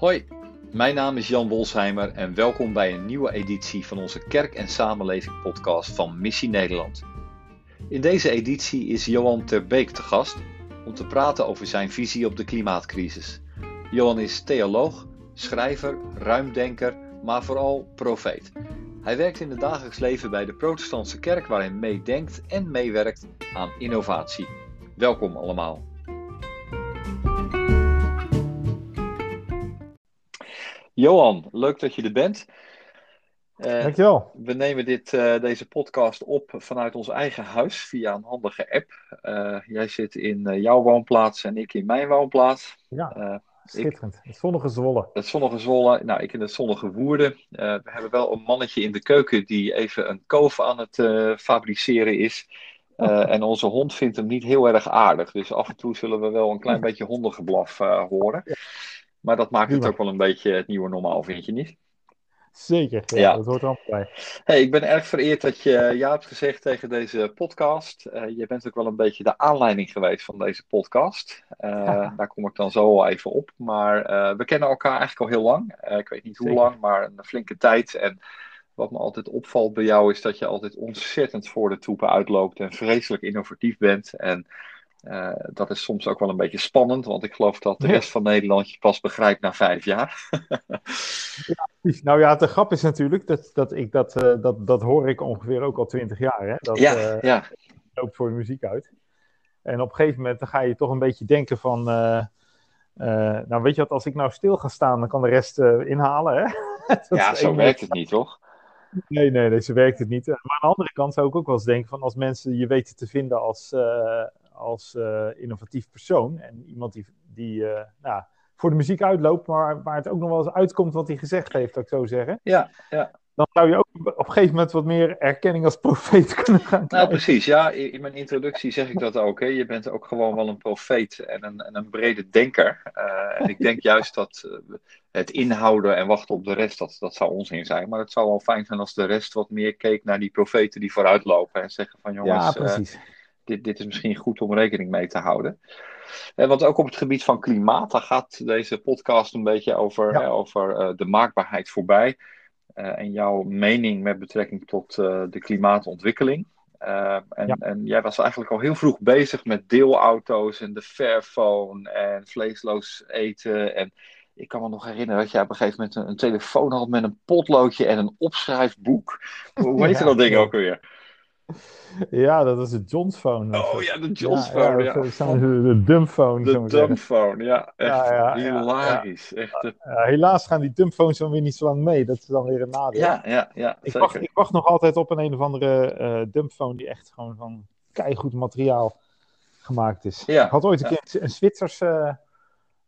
Hoi, mijn naam is Jan Wolsheimer en welkom bij een nieuwe editie van onze Kerk en Samenleving podcast van Missie Nederland. In deze editie is Johan Terbeek te gast om te praten over zijn visie op de klimaatcrisis. Johan is theoloog, schrijver, ruimdenker, maar vooral profeet. Hij werkt in het dagelijks leven bij de Protestantse Kerk waar hij meedenkt en meewerkt aan innovatie. Welkom allemaal. Johan, leuk dat je er bent. Uh, Dankjewel. We nemen dit, uh, deze podcast op vanuit ons eigen huis via een handige app. Uh, jij zit in jouw woonplaats en ik in mijn woonplaats. Ja, schitterend. Ik, het zonnige Zwolle. Het zonnige Zwolle, nou ik in het zonnige Woerden. we hebben wel een mannetje in de keuken die even een koof aan het fabriceren is. en onze hond vindt hem niet heel erg aardig. Dus af en toe zullen we wel een klein beetje hondengeblaf horen. Maar dat maakt het ook wel een beetje het nieuwe normaal, vind je niet? Zeker, ja, dat hoort er allemaal bij. Hey, ik ben erg vereerd dat je ja hebt gezegd tegen deze podcast. Uh, je bent ook wel een beetje de aanleiding geweest van deze podcast. Uh, Daar kom ik dan zo al even op. Maar uh, we kennen elkaar eigenlijk al heel lang. ik weet niet hoe lang, maar een flinke tijd. En wat me altijd opvalt bij jou is dat je altijd ontzettend voor de troepen uitloopt en vreselijk innovatief bent. En uh, dat is soms ook wel een beetje spannend, want ik geloof dat de rest van Nederland je pas begrijpt na vijf jaar. ja, nou ja, de grap is natuurlijk dat, dat ik dat, uh, dat, dat hoor ik ongeveer ook al twintig jaar. Hè? Dat, ja, uh, ja. loopt voor de muziek uit. En op een gegeven moment dan ga je toch een beetje denken van, nou weet je wat, als ik nou stil ga staan, dan kan de rest inhalen. Hè? ja, zo werkt het niet, toch? Nee, nee, nee, zo werkt het niet. Maar aan de andere kant zou ik ook wel eens denken van als mensen je weten te vinden als, als uh, innovatief persoon. En iemand die, die uh, nou, voor de muziek uitloopt, maar waar het ook nog wel eens uitkomt wat hij gezegd heeft, dat ik zo zeggen. Ja, ja. Dan zou je ook op een gegeven moment wat meer erkenning als profeet kunnen gaan krijgen. Nou, precies. Ja, in mijn introductie zeg ik dat ook. Hè. Je bent ook gewoon wel een profeet en een, en een brede denker. Uh, en ik denk juist dat het inhouden en wachten op de rest, dat, dat zou onzin zijn. Maar het zou wel fijn zijn als de rest wat meer keek naar die profeten die vooruitlopen en zeggen van jongens... Ja, precies dit, dit is misschien goed om rekening mee te houden. En want ook op het gebied van klimaat, daar gaat deze podcast een beetje over, hè, over uh, de maakbaarheid voorbij. Uh, en jouw mening met betrekking tot uh, de klimaatontwikkeling. En, ja. en, jij was eigenlijk al heel vroeg bezig met deelauto's en de Fairphone en vleesloos eten. En ik kan me nog herinneren dat jij op een gegeven moment een, een telefoon had met een potloodje en een opschrijfboek. Hoe heet ja, dat ding ook weer? Ja, dat is de John's phone. Oh ja, de John's ja, phone. Ja, ja. De dumbphone. De dumbphone, ja. Echt ja, hilarisch. Echt, helaas gaan die dumbphones dan weer niet zo lang mee. Dat is dan weer een nadeel. Ja, ja, ja. Ik, wacht, ik wacht nog altijd op een een of andere uh, dumbphone die echt gewoon van keigoed materiaal gemaakt is. Ik had ooit een keer een Zwitserse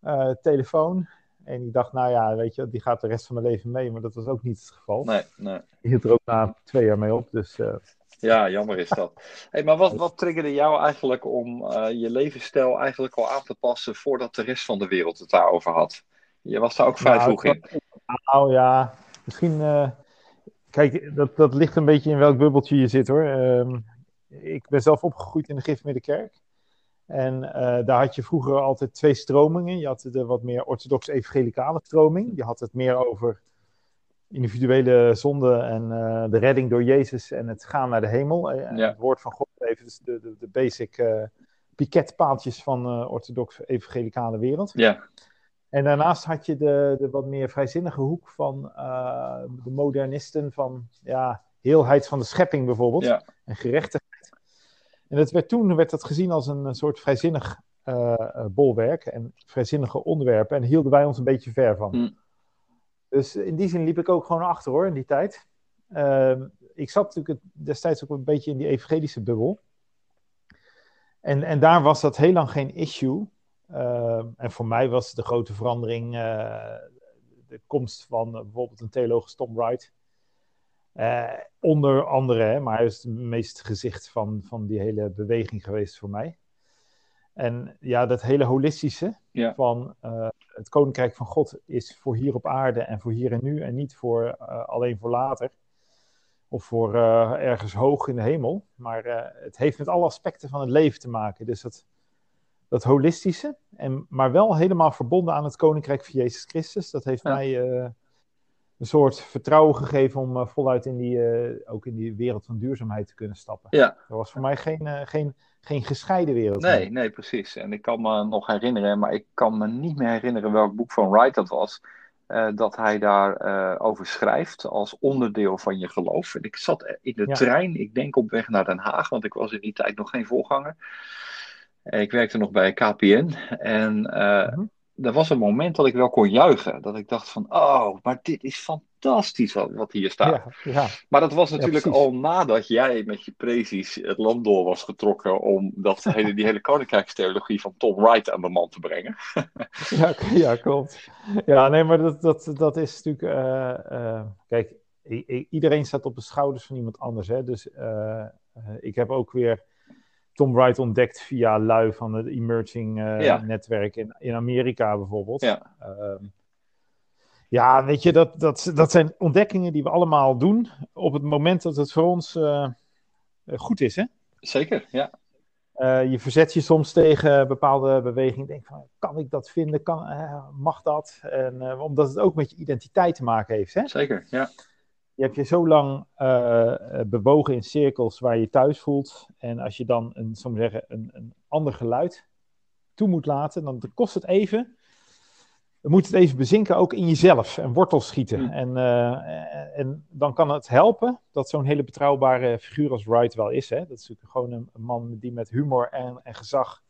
uh, telefoon. En ik dacht, nou ja, weet je, die gaat de rest van mijn leven mee. Maar dat was ook niet het geval. Nee, nee. Die hield er ook na twee jaar mee op. Dus ja, jammer is dat. Hey, maar wat, wat triggerde jou eigenlijk om uh, je levensstijl eigenlijk al aan te passen voordat de rest van de wereld het daarover had? Je was daar ook vrij nou, vroeg in. Nou ja, misschien. Uh, kijk, dat, dat ligt een beetje in welk bubbeltje je zit hoor. Uh, ik ben zelf opgegroeid in de Gifmiddenkerk. En uh, daar had je vroeger altijd twee stromingen. Je had de wat meer orthodox-evangelicale stroming. Je had het meer over individuele zonde en uh, de redding door Jezus en het gaan naar de hemel. Eh, en ja. het woord van God even, dus de, de, de basic uh, piketpaaltjes van de orthodox-evangelicale wereld. Ja. En daarnaast had je de, de wat meer vrijzinnige hoek van de modernisten van ja, heelheid van de schepping bijvoorbeeld ja. en gerechtigheid. En dat werd, toen werd dat gezien als een soort vrijzinnig bolwerk en vrijzinnige onderwerpen en hielden wij ons een beetje ver van. Mm. Dus in die zin liep ik ook gewoon achter hoor, in die tijd. Uh, ik zat natuurlijk destijds ook een beetje in die evangelische bubbel. En, en daar was dat heel lang geen issue. Uh, en voor mij was de grote verandering uh, de komst van bijvoorbeeld een theoloog Tom Wright. Eh, onder andere, maar hij is het meest gezicht van, van die hele beweging geweest voor mij. En ja, dat hele holistische ja. van uh, het koninkrijk van God is voor hier op aarde en voor hier en nu en niet voor, uh, alleen voor later. Of voor uh, ergens hoog in de hemel. Maar het heeft met alle aspecten van het leven te maken. Dus dat, dat holistische, en, maar wel helemaal verbonden aan het koninkrijk van Jezus Christus. Dat heeft mij een soort vertrouwen gegeven om voluit in die, ook in die wereld van duurzaamheid te kunnen stappen. Ja. Dat was voor mij geen, geen, geen gescheiden wereld. Nee, nee, precies. En ik kan me nog herinneren, maar ik kan me niet meer herinneren welk boek van Wright dat was. Dat hij daar uh, over schrijft als onderdeel van je geloof. En ik zat in de trein, ik denk op weg naar Den Haag, want ik was in die tijd nog geen voorganger. Ik werkte nog bij KPN en uh-huh er was een moment dat ik wel kon juichen. Dat ik dacht van, oh, maar dit is fantastisch wat, wat hier staat. Ja, ja. Maar dat was natuurlijk al nadat jij met je precies het land door was getrokken om dat hele, die hele koninkrijkstheologie van Tom Wright aan de man te brengen. ja, ja, klopt. Ja, nee, maar dat, dat, dat is natuurlijk... Uh, uh, kijk, iedereen staat op de schouders van iemand anders. Hè? Dus uh, ik heb ook weer Tom Wright ontdekt via lui van het emerging uh, netwerk in, in Amerika bijvoorbeeld. Ja. Uh, ja, weet je, dat, dat, dat zijn ontdekkingen die we allemaal doen op het moment dat het voor ons uh, goed is, hè? Zeker, ja. Uh, je verzet je soms tegen bepaalde bewegingen. Denk van, kan ik dat vinden? Kan, mag dat? En, omdat het ook met je identiteit te maken heeft, hè? Zeker, ja je hebt je zo lang uh, bewogen in cirkels waar je thuis voelt. En als je dan een, zo zeggen, een, een ander geluid toe moet laten, dan kost het even. Dan moet het even bezinken ook in jezelf en wortels schieten. Mm. En, uh, en dan kan het helpen dat zo'n hele betrouwbare figuur als Wright wel is. Hè? Dat is natuurlijk gewoon een, een man die met humor en, en gezag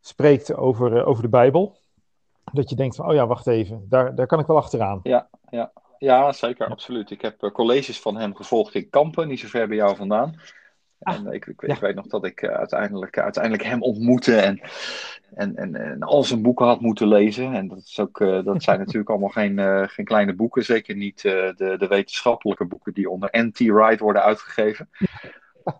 spreekt over, over de Bijbel. Dat je denkt van, oh ja, wacht even, daar, daar kan ik wel achteraan. Ja, ja. Ja, zeker, absoluut. Ik heb uh, colleges van hem gevolgd in Kampen, niet zo ver bij jou vandaan. Ah, en ik, ik, ik weet nog dat ik uh, uiteindelijk, uh, uiteindelijk hem ontmoette en, en, en, en, al zijn boeken had moeten lezen. En dat, is ook, dat zijn natuurlijk allemaal geen, geen kleine boeken, zeker niet de, de wetenschappelijke boeken die onder NT Wright worden uitgegeven.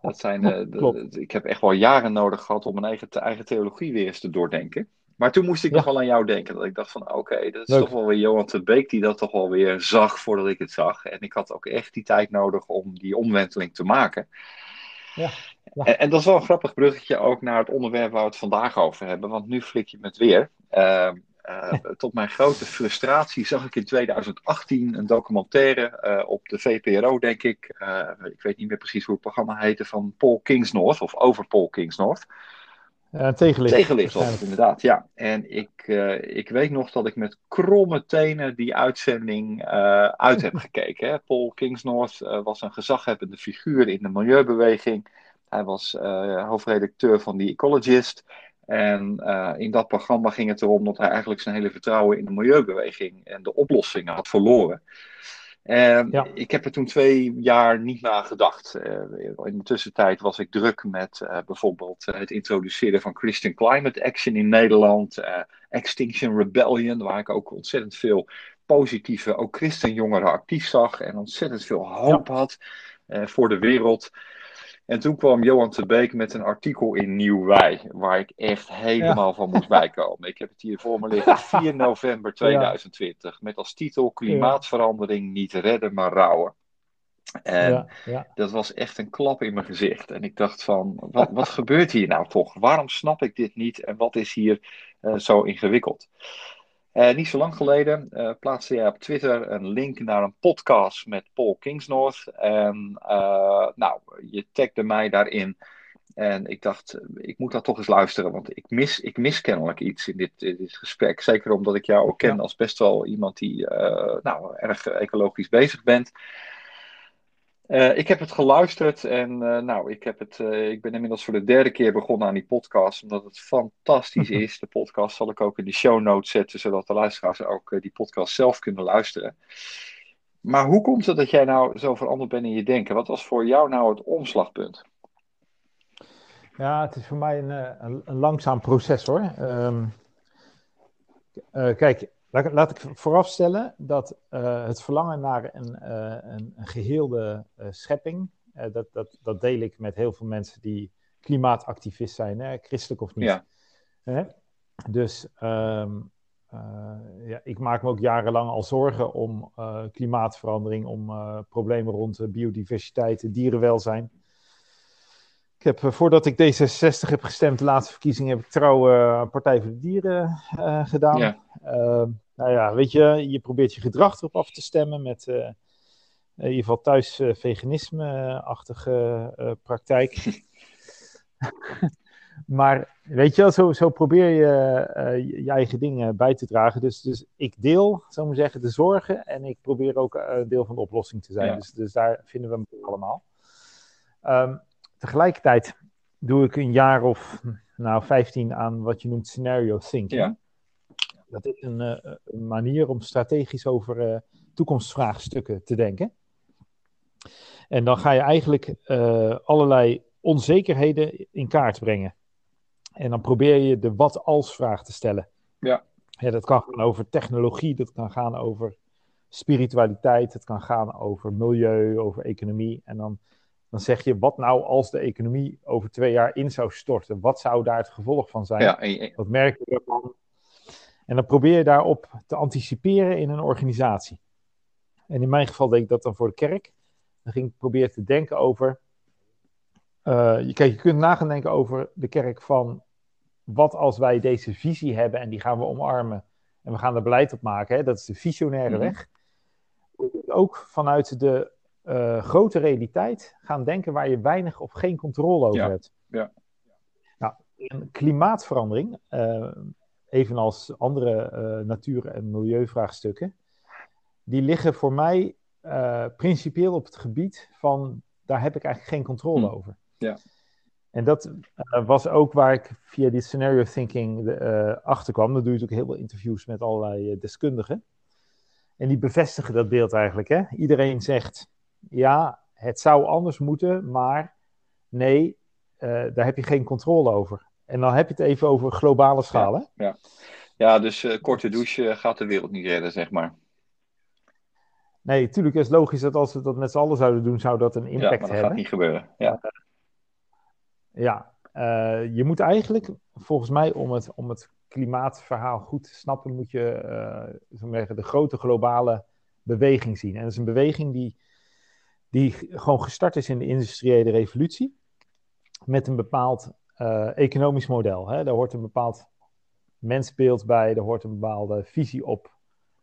Dat zijn, de, ik heb echt wel jaren nodig gehad om mijn eigen, eigen theologie weer eens te doordenken. Maar toen moest ik nog wel aan jou denken. Dat ik dacht van oké, dat is toch wel weer Johan de Beek die dat toch wel weer zag voordat ik het zag. En ik had ook echt die tijd nodig om die omwenteling te maken. Ja, En, en, dat is wel een grappig bruggetje ook naar het onderwerp waar we het vandaag over hebben. Want nu flik je met weer. Uh, uh, tot mijn grote frustratie zag ik in 2018 een documentaire uh, op de VPRO, denk ik. Uh, ik weet niet meer precies hoe het programma heette, van Paul Kingsnorth, of over Paul Kingsnorth. Uh, tegenlicht. Tegenlicht was het inderdaad, ja. En ik, uh, ik weet nog dat ik met kromme tenen die uitzending uh, uit heb gekeken. Hè. Paul Kingsnorth was een gezaghebbende figuur in de milieubeweging. Hij was hoofdredacteur van The Ecologist. En in dat programma ging het erom dat hij eigenlijk zijn hele vertrouwen in de milieubeweging en de oplossingen had verloren. Ja. ik heb er toen twee jaar niet naar gedacht. Uh, in de tussentijd was ik druk met uh, bijvoorbeeld uh, het introduceren van Christian Climate Action in Nederland, Extinction Rebellion, waar ik ook ontzettend veel positieve, ook christenjongeren actief zag en ontzettend veel hoop ja. had voor de wereld. En toen kwam Johan te Beek met een artikel in Nieuw Wij, waar ik echt helemaal ja. van moest bijkomen. Ik heb het hier voor me liggen, 4 november 2020, ja. met als titel Klimaatverandering niet redden, maar rouwen. En ja, dat was echt een klap in mijn gezicht. En ik dacht van, wat, wat gebeurt hier nou toch? Waarom snap ik dit niet en wat is hier uh, zo ingewikkeld? Uh, niet zo lang geleden uh, plaatste jij op Twitter een link naar een podcast met Paul Kingsnorth. En uh, nou, je tagde mij daarin. En ik dacht, ik moet dat toch eens luisteren, want ik mis, ik mis kennelijk iets in dit, in dit gesprek. Zeker omdat ik jou ook ken als best wel iemand die nou, erg ecologisch bezig bent. Uh, ik heb het geluisterd en uh, nou, ik, heb het, uh, ik ben inmiddels voor de derde keer begonnen aan die podcast, omdat het fantastisch is. De podcast zal ik ook in de show notes zetten, zodat de luisteraars ook die podcast zelf kunnen luisteren. Maar hoe komt het dat jij nou zo veranderd bent in je denken? Wat was voor jou nou het omslagpunt? Ja, het is voor mij een, een, een langzaam proces hoor. Um, kijk, Laat, laat ik voorafstellen dat uh, het verlangen naar een, uh, een, een geheelde uh, schepping, dat, dat, dat deel ik met heel veel mensen die klimaatactivist zijn, hè, christelijk of niet. Ja. Hè? Dus um, ja, ik maak me ook jarenlang al zorgen om klimaatverandering, om problemen rond biodiversiteit, dierenwelzijn. Ik heb, voordat ik D66 heb gestemd, de laatste verkiezingen, heb ik trouw Partij voor de Dieren gedaan. Ja. Ehm, nou ja, weet je, je probeert je gedrag erop af te stemmen met in ieder geval thuis veganisme-achtige praktijk. maar weet je wel, zo, zo probeer je uh, je eigen dingen bij te dragen. Dus, dus ik deel, zou maar zeggen, de zorgen en ik probeer ook een uh, deel van de oplossing te zijn. Dus, dus daar vinden we hem allemaal. Um, tegelijkertijd doe ik een jaar of nou, 15 aan wat je noemt scenario thinking. Ja. Dat is een, uh, een, manier om strategisch over uh, toekomstvraagstukken te denken. En dan ga je eigenlijk uh, allerlei onzekerheden in kaart brengen. En dan probeer je de wat-als-vraag te stellen. Ja. ja. Dat kan gaan over technologie, dat kan gaan over spiritualiteit, het kan gaan over milieu, over economie. En dan, dan zeg je, wat nou als de economie over twee jaar in zou storten? Wat zou daar het gevolg van zijn? Ja, Wat merk je ervan? En dan probeer je daarop te anticiperen in een organisatie. En in mijn geval deed ik dat dan voor de kerk. Dan ging ik proberen te denken over uh, kijk, je kunt nagaan denken over de kerk van wat als wij deze visie hebben en die gaan we omarmen en we gaan er beleid op maken. Hè? Dat is de visionaire mm weg. Ook vanuit de uh, grote realiteit gaan denken waar je weinig of geen controle over hebt. Ja. Nou, klimaatverandering, uh, evenals andere natuur- en milieuvraagstukken, die liggen voor mij principieel op het gebied van daar heb ik eigenlijk geen controle mm. over. Ja. En dat uh, was ook waar ik via die scenario thinking achter kwam. Dan doe je natuurlijk heel veel interviews met allerlei deskundigen. En die bevestigen dat beeld eigenlijk. Hè? Iedereen zegt, ja, het zou anders moeten, maar nee, daar heb je geen controle over. En dan heb je het even over globale schaal. Ja, ja. ja dus korte douche gaat de wereld niet redden, zeg maar. Nee, natuurlijk is het logisch dat als we dat met z'n allen zouden doen, zou dat een impact hebben. Ja, maar dat hebben. gaat niet gebeuren. Ja. Ja, uh, je moet eigenlijk, volgens mij, om het, om het klimaatverhaal goed te snappen, moet je uh, zeggen, de grote globale beweging zien. En dat is een beweging die, die gewoon gestart is in de industriële revolutie, met een bepaald uh, economisch model. Hè? Daar hoort een bepaald mensbeeld bij, daar hoort een bepaalde visie op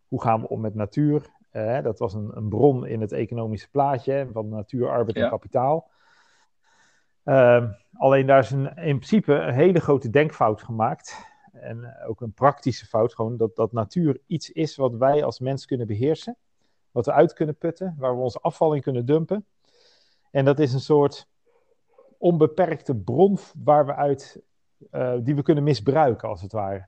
hoe gaan we om met natuur. dat was een, een, bron in het economische plaatje van natuur, arbeid en kapitaal. Uh, alleen daar is een, in principe een hele grote denkfout gemaakt. En ook een praktische fout, gewoon dat, dat natuur iets is wat wij als mens kunnen beheersen. Wat we uit kunnen putten, waar we onze afval in kunnen dumpen. En dat is een soort onbeperkte bron waar we uit, uh, die we kunnen misbruiken, als het ware.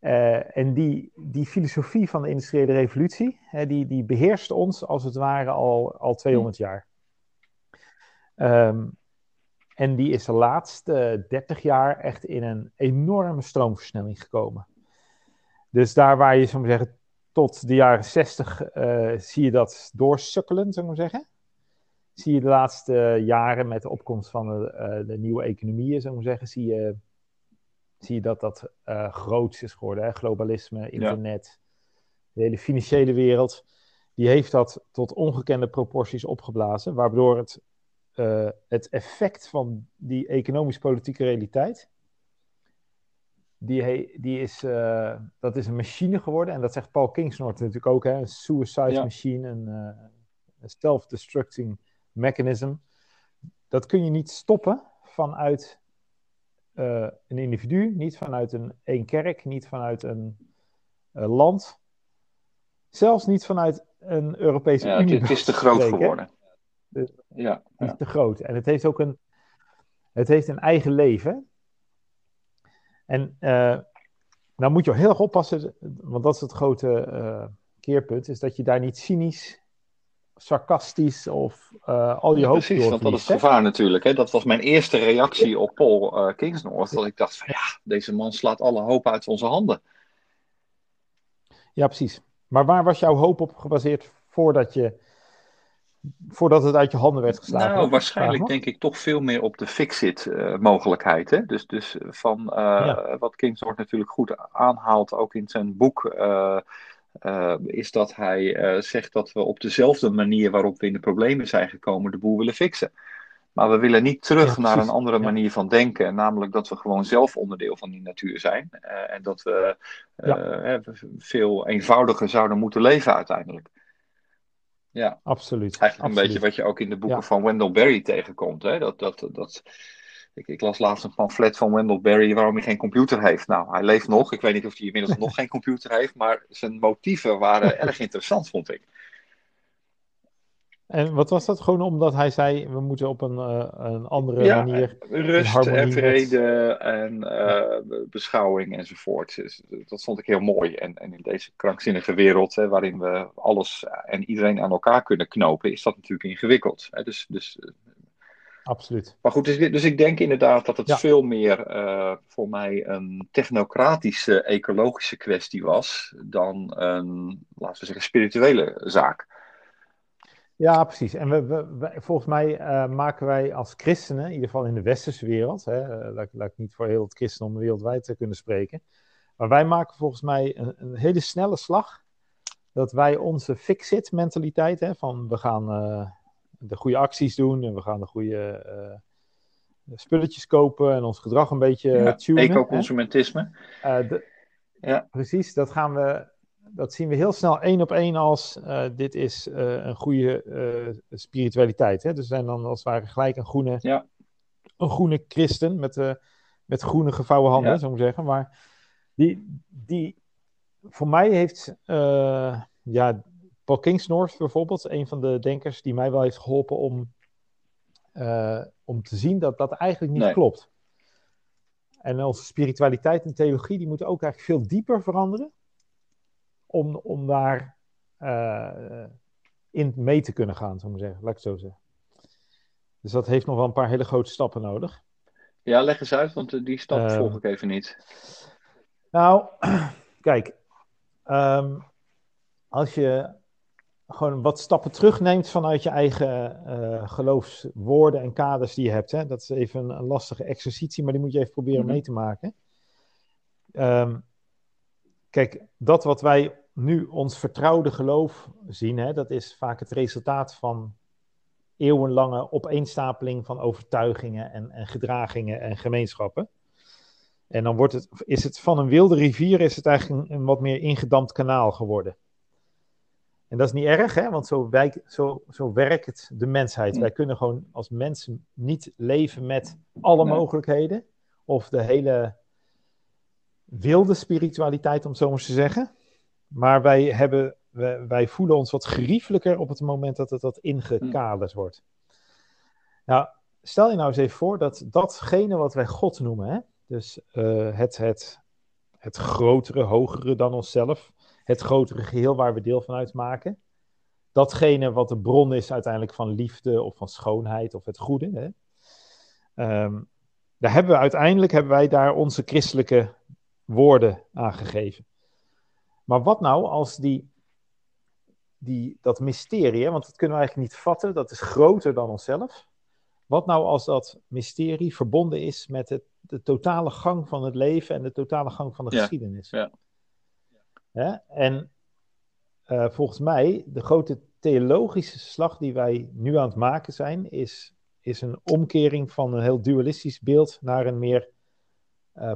Uh, en die, die filosofie van de industriële revolutie, hè, die, die beheerst ons als het ware al, al 200 jaar. Um, en die is de laatste 30 jaar echt in een enorme stroomversnelling gekomen. Dus daar waar je, zou zeggen, tot de jaren 60 uh, eh, zie je dat doorsukkelen, zou ik maar zeggen. Zie je de laatste jaren met de opkomst van de, uh, de nieuwe economieën, zou ik maar zeggen, zie je, zie je dat dat uh, groots is geworden. Hè? Globalisme, internet, ja. de hele financiële wereld. Die heeft dat tot ongekende proporties opgeblazen, waardoor het uh, het effect van die economisch-politieke realiteit, die, die is, uh, dat is een machine geworden. En dat zegt Paul Kingsnorth natuurlijk ook, hè, een suicide ja. machine, een, een self-destructing mechanism. Dat kun je niet stoppen vanuit een individu, niet vanuit een één kerk, niet vanuit een land. Zelfs niet vanuit een Europese ja, Unie. Het is te groot geworden. Dus ja, is te groot. En het heeft ook een, het heeft een eigen leven. En uh, nou moet je heel erg oppassen, want dat is het grote uh, keerpunt, is dat je daar niet cynisch, sarcastisch of uh, al je hoop Precies, want dat is het gevaar natuurlijk. Hè? Dat was mijn eerste reactie op Paul uh, Kingsnorth, dat ik dacht van ja, deze man slaat alle hoop uit onze handen. Ja, precies. Maar waar was jouw hoop op gebaseerd voordat je voordat het uit je handen werd geslagen? Nou, waarschijnlijk denk ik toch veel meer op de fix-it-mogelijkheid. Uh, dus, dus van ja. wat Kingsnorth natuurlijk goed aanhaalt, ook in zijn boek, uh, is dat hij zegt dat we op dezelfde manier waarop we in de problemen zijn gekomen, de boel willen fixen. Maar we willen niet terug naar een andere manier van denken. Namelijk dat we gewoon zelf onderdeel van die natuur zijn. Uh, en dat we veel eenvoudiger zouden moeten leven uiteindelijk. Ja, absoluut. Eigenlijk een beetje wat je ook in de boeken van Wendell Berry tegenkomt. Hè? Dat, dat, dat, ik, ik, las laatst een pamflet van Wendell Berry waarom hij geen computer heeft. Nou, hij leeft nog. Ik weet niet of hij inmiddels nog geen computer heeft. Maar zijn motieven waren erg interessant, vond ik. En wat was dat? Gewoon omdat hij zei, we moeten op een, uh, een andere ja, manier... rust en vrede en uh, beschouwing enzovoort. Dus, dat vond ik heel mooi. En, en in deze krankzinnige wereld, hè, waarin we alles en iedereen aan elkaar kunnen knopen, is dat natuurlijk ingewikkeld. Hè? Dus, dus, Absoluut. Maar goed, dus, dus ik denk inderdaad dat het ja. veel meer uh, voor mij een technocratische, ecologische kwestie was dan een, laten we zeggen, spirituele zaak. Ja, precies. En we, we, volgens mij uh, maken wij als christenen, in ieder geval in de westerse wereld, hè, uh, laat, laat, ik niet voor heel het christendom wereldwijd te kunnen spreken, maar wij maken volgens mij een, een hele snelle slag dat wij onze fix-it mentaliteit, hè, van we gaan uh, de goede acties doen en we gaan de goede spulletjes kopen en ons gedrag een beetje ja, tunen. Eco-consumentisme. ja. Precies, dat gaan we dat zien we heel snel één op één als dit is een goede spiritualiteit. Hè? Dus zijn dan als het ware gelijk een groene, ja. een groene christen met, met groene gevouwen handen, ja. zou ik zeggen. Maar die, die voor mij heeft ja, Paul Kingsnorth bijvoorbeeld, een van de denkers die mij wel heeft geholpen om, om te zien dat dat eigenlijk niet nee. klopt. En onze spiritualiteit en theologie, die moeten ook eigenlijk veel dieper veranderen om, om daar uh, in mee te kunnen gaan, zou ik zeggen. Laat ik het zo zeggen. Dus dat heeft nog wel een paar hele grote stappen nodig. Ja, leg eens uit, want die stap uh, volg ik even niet. Nou, kijk. Um, als je gewoon wat stappen terugneemt vanuit je eigen uh, geloofswoorden en kaders die je hebt. Hè? Dat is even een, een, lastige exercitie, maar die moet je even proberen Mhm. mee te maken. Um, kijk, dat wat wij nu ons vertrouwde geloof zien, hè, dat is vaak het resultaat van eeuwenlange opeenstapeling van overtuigingen en, en gedragingen en gemeenschappen. En dan wordt het, is het van een wilde rivier is het eigenlijk een, een wat meer ingedampt kanaal geworden. En dat is niet erg, hè? want zo, zo, zo werkt de mensheid. Wij kunnen gewoon als mensen niet leven met alle Nee. mogelijkheden. Of de hele wilde spiritualiteit, om het zo maar te zeggen. Maar wij, hebben, wij, wij voelen ons wat geriefelijker op het moment dat het wat ingekaderd wordt. Nou, stel je nou eens even voor dat datgene wat wij God noemen, hè? dus eh, het, het, het grotere, hogere dan onszelf, het grotere geheel waar we deel van uitmaken, datgene wat de bron is uiteindelijk van liefde of van schoonheid of het goede, hè? Ehm, daar hebben we uiteindelijk hebben wij daar onze christelijke woorden aan gegeven. Maar wat nou als die, die, dat mysterie, hè, want dat kunnen we eigenlijk niet vatten, dat is groter dan onszelf. Wat nou als dat mysterie verbonden is met het, de totale gang van het leven en de totale gang van de Ja, geschiedenis? ja. Hè? En eh, volgens mij, de grote theologische slag die wij nu aan het maken zijn, is, is een omkering van een heel dualistisch beeld naar een meer uh,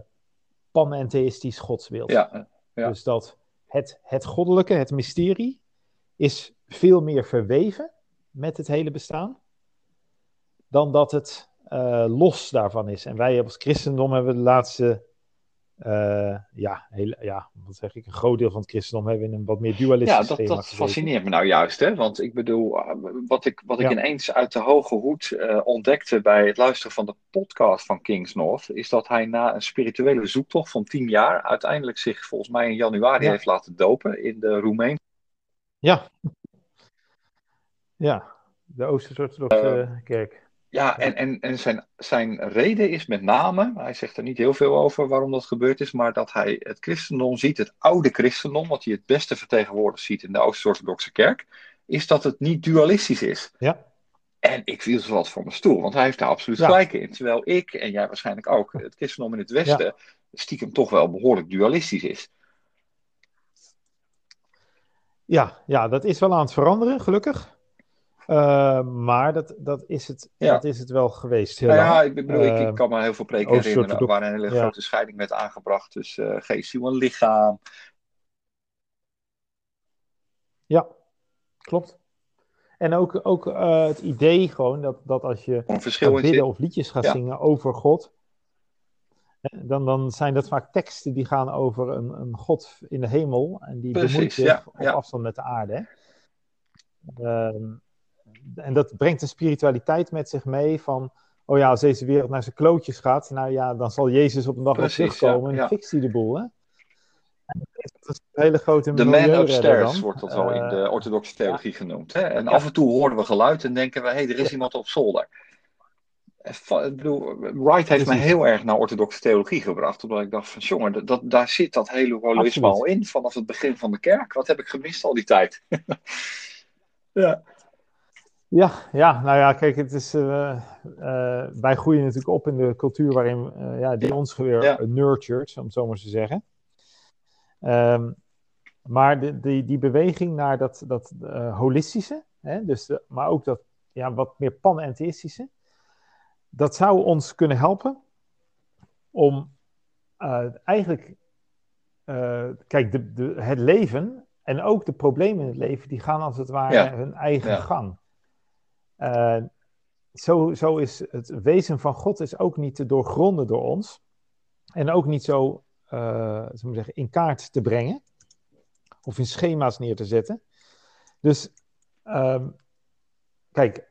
panentheïstisch godsbeeld. Ja, ja. Dus dat het, het goddelijke, het mysterie, is veel meer verweven met het hele bestaan, dan dat het uh, los daarvan is. En wij als christendom hebben de laatste, uh, ja, heel, ja, wat zeg ik, een groot deel van het christendom hebben in een wat meer dualistisch Ja, dat, fascineert me nou juist, hè? Want ik bedoel, uh, wat ik, wat ik Ja. ineens uit de hoge hoed uh, ontdekte bij het luisteren van de podcast van Kings North, is dat hij na een spirituele zoektocht van tien jaar uiteindelijk zich volgens mij in januari Ja. heeft laten dopen in de Roemeen. Ja. Ja, de Oosters-Orthodoxe kerk. Ja, en, en, en zijn, zijn reden is met name, hij zegt er niet heel veel over waarom dat gebeurd is, maar dat hij het christendom ziet, het oude christendom, wat hij het beste vertegenwoordigd ziet in de Oost-Orthodoxe kerk, is dat het niet dualistisch is. Ja. En ik viel zo wat voor mijn stoel, want hij heeft daar absoluut Ja. gelijk in. Terwijl ik, en jij waarschijnlijk ook, het christendom in het Westen stiekem toch wel behoorlijk dualistisch is. Ja, ja, dat is wel aan het veranderen, gelukkig. Uh, maar dat, dat, is het, Ja. dat is het wel geweest. Heel Nou ja, ik bedoel, ik, Eh, ik kan me heel veel preken herinneren waar een hele ja. grote scheiding werd aangebracht tussen eh, geest, ziel en lichaam. Ja, klopt. En ook, ook eh, het idee gewoon dat, dat als je gaat bidden of liedjes gaat Ja. zingen over God, eh, dan, dan zijn dat vaak teksten die gaan over een, een God in de hemel en die Precies, bemoeit zich ja, op ja. afstand met de aarde. hè. En dat brengt een spiritualiteit met zich mee van, oh ja, als deze wereld naar zijn klootjes gaat, nou ja, dan zal Jezus op een dag wel Precies, terugkomen ja, en fixt hij de boel, hè. Dat is een hele grote De man upstairs wordt dat wel in de Eh, orthodoxe theologie genoemd. Hè? En af en toe horen we geluid en denken we, hé, hey, er is iemand op zolder. Ik bedoel, Wright heeft Precies. heel erg naar orthodoxe theologie gebracht. Omdat ik dacht van, jongen, dat, dat, daar zit dat hele holisme al in. Vanaf het begin van de kerk. Wat heb ik gemist al die tijd? ja. Ja, ja, nou ja, kijk, het is, eh, eh, wij groeien natuurlijk op in de cultuur waarin, eh, ja, die ons weer Ja. nurtured, om het zo maar te zeggen. Ehm, maar de, die, die beweging naar dat, dat holistische, hè, dus de- maar ook dat ja, wat meer panentheïstische, dat zou ons kunnen helpen om eigenlijk, kijk, de, de, het leven en ook de problemen in het leven, die gaan als het ware Ja. hun eigen Ja. gang. Eh, zo, zo is het wezen van God is ook niet te doorgronden door ons. En ook niet zo, we zeggen, in kaart te brengen. Of in schema's neer te zetten. Dus, ehm, kijk,